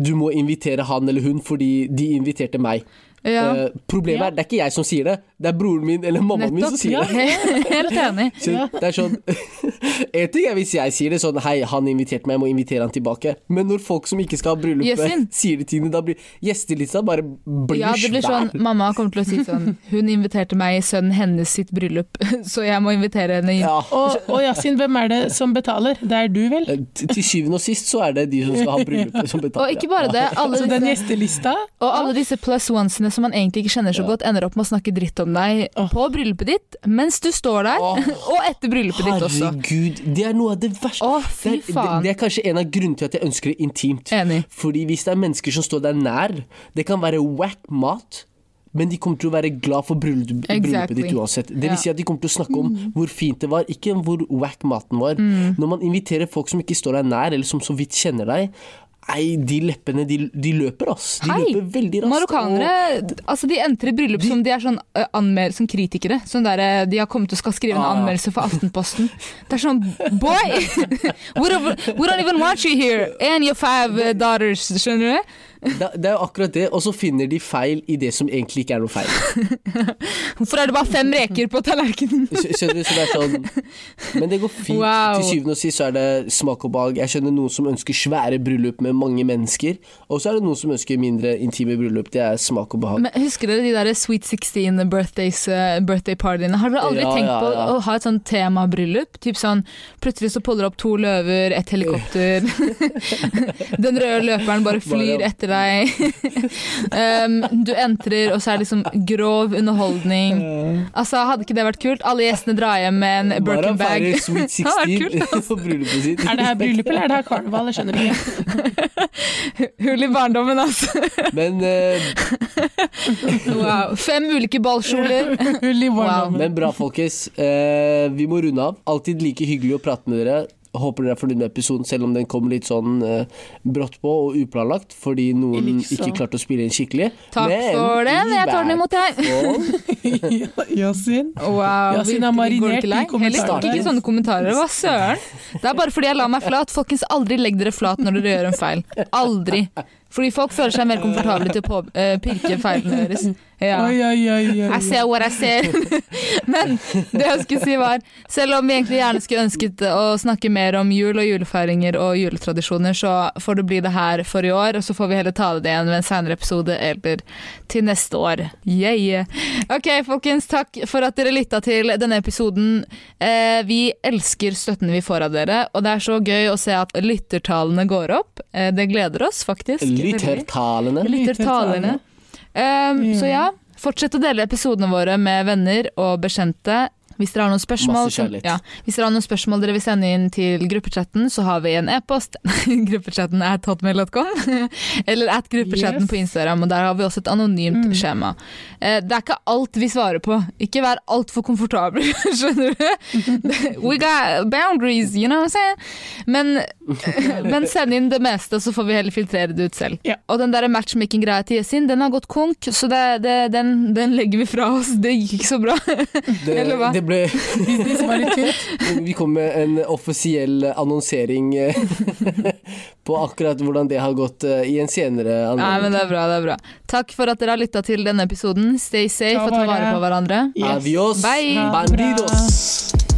Du må invitere han eller hun fordi de inviterte meg. Ja, Uh, problemet er, det er ikke jeg som sier det, det er broren min eller mammaen min som sier sier det. Helt enig. Så det er sånn En ting er hvis jeg sier det sånn Hei, han inviterte meg, jeg må invitere han tilbake. Men når folk som ikke skal ha bryllup, Yesin. sier de tingene, da blir gjestelista bare blir Ja, det blir svær. sånn, Mamma kommer til å si sånn Hun inviterte meg i sønnen hennes sitt bryllup, så jeg må invitere henne inn. Ja. Og, og Yasin, hvem er det som betaler? Det er du, vel? Eh, Til syvende og sist så er det de som skal ha bryllupet, som betaler. Og ikke bare det, alle Så den disse, gjestelista og alle disse plus onesene som man egentlig ikke kjenner så godt, ender opp med å snakke dritt om deg på bryllupet ditt, mens du står der, og etter bryllupet ditt også. Herregud, det er noe av det verste. Å, fy det, er, det, er kanskje en av grunnene til at jeg ønsker det intimt. Enig. Fordi hvis det er mennesker som står deg nær, det kan være wack mat. Men de kommer til å være glad for bryllupet Exactly. ditt uansett. Det vil si at de kommer til å snakke om hvor fint det var, ikke hvor wack maten var. Mm. Når man inviterer folk som ikke står deg nær, eller som så vidt kjenner deg, Nei, de leppene, de, de løper, ass. De Hei, løper veldig raskt. Marokkanere altså de entrer bryllup som de er sånn uh, anmeld, som kritikere. Sånn der, eh, de har kommet og skal skrive en Ah. anmeldelse for Aftenposten. Det er sånn Boy! we, don't, even want you here! And your five daughters. Skjønner du? Det, det er jo akkurat det, og så finner de feil i det som egentlig ikke er noe feil. Hvorfor er det bare fem reker på tallerkenen? Skjønner du? Så det er sånn Men det går fint. Wow. Til syvende og sist så er det smak og behag. Jeg skjønner noen som ønsker svære bryllup med mange mennesker, og så er det noen som ønsker mindre intime bryllup. Det er smak og behag. Men Husker dere de der Sweet 16 birthdays, uh, birthday partyene? Har dere aldri Ja, tenkt ja, på ja. å ha et sånn temabryllup? Typ sånn, Plutselig så poller det opp to løver, et helikopter Den røde løperen bare flyr etter deg. um, du entrer, og så er det liksom grov underholdning. Altså, Hadde ikke det vært kult? Alle gjestene drar hjem med en Birkin bag. Sweet Det hadde vært 16 på bryllupet. Er det her bryllup eller er det her karneval? Jeg skjønner ikke. Hull i barndommen, altså. Men, uh... Wow. Fem ulike ballkjoler. Hull i barndommen. men bra, folkens. Uh, vi må runde av. Alltid like hyggelig å prate med dere. Håper dere er fornøyd med episoden, selv om den kom litt sånn eh, brått på og uplanlagt fordi noen liksom. ikke klarte å spille inn skikkelig. Takk Men for den, jeg tar den imot, jeg. Yasin. Wow, Yasin går marinert i kommentarene. Heller ikke sånne kommentarer. Hva søren? Det er bare fordi jeg la meg flat. Folkens, aldri legg dere flat når dere gjør en feil. Aldri. Fordi folk føler seg mer komfortable til å på, uh, pirke feilene deres. Ja. I ser what I ser. Men det jeg skulle si var, selv om vi egentlig gjerne skulle ønsket å snakke mer om jul og julefeiringer og juletradisjoner, så får det bli det her for i år, og så får vi heller ta det igjen ved en senere episode eller til neste år. Yeah. Ok, folkens, takk for at dere lytta til denne episoden. Eh, vi elsker støtten vi får av dere, og det er så gøy å se at lyttertallene går opp. Eh, det gleder oss faktisk. Lyttertalene. Lyttertalene. Um, yeah. Så ja, fortsett å dele episodene våre med venner og bekjente. Hvis dere har noen spørsmål, Masse kjærlighet. ja, hvis dere har noen spørsmål dere vil sende inn til gruppechatten, så har vi en e-post. gruppechatten er hotmail.com. Eller at gruppechatten Yes. på Instagram, og der har vi også et anonymt Mm. skjema. Eh, det er ikke alt vi svarer på. Ikke vær altfor komfortabel, skjønner du. We got boundaries, you know what I'm saying? Men, men send inn det meste, så får vi heller filtrere det ut selv. Ja. Og den der matchmaking-greia til Yesin, den har gått konk, så det, det, den, den legger vi fra oss. Det gikk ikke så bra. Det, Eller hva? det ble, Business var litt tynt. vi kom med en offisiell annonsering eh, på akkurat hvordan det har gått eh, i en senere Nei, men det er bra, det er bra. Takk for at dere har lytta til denne episoden. Stay safe Ta og ta vare. på hverandre. Yes. Adios, Bye. Bandidos!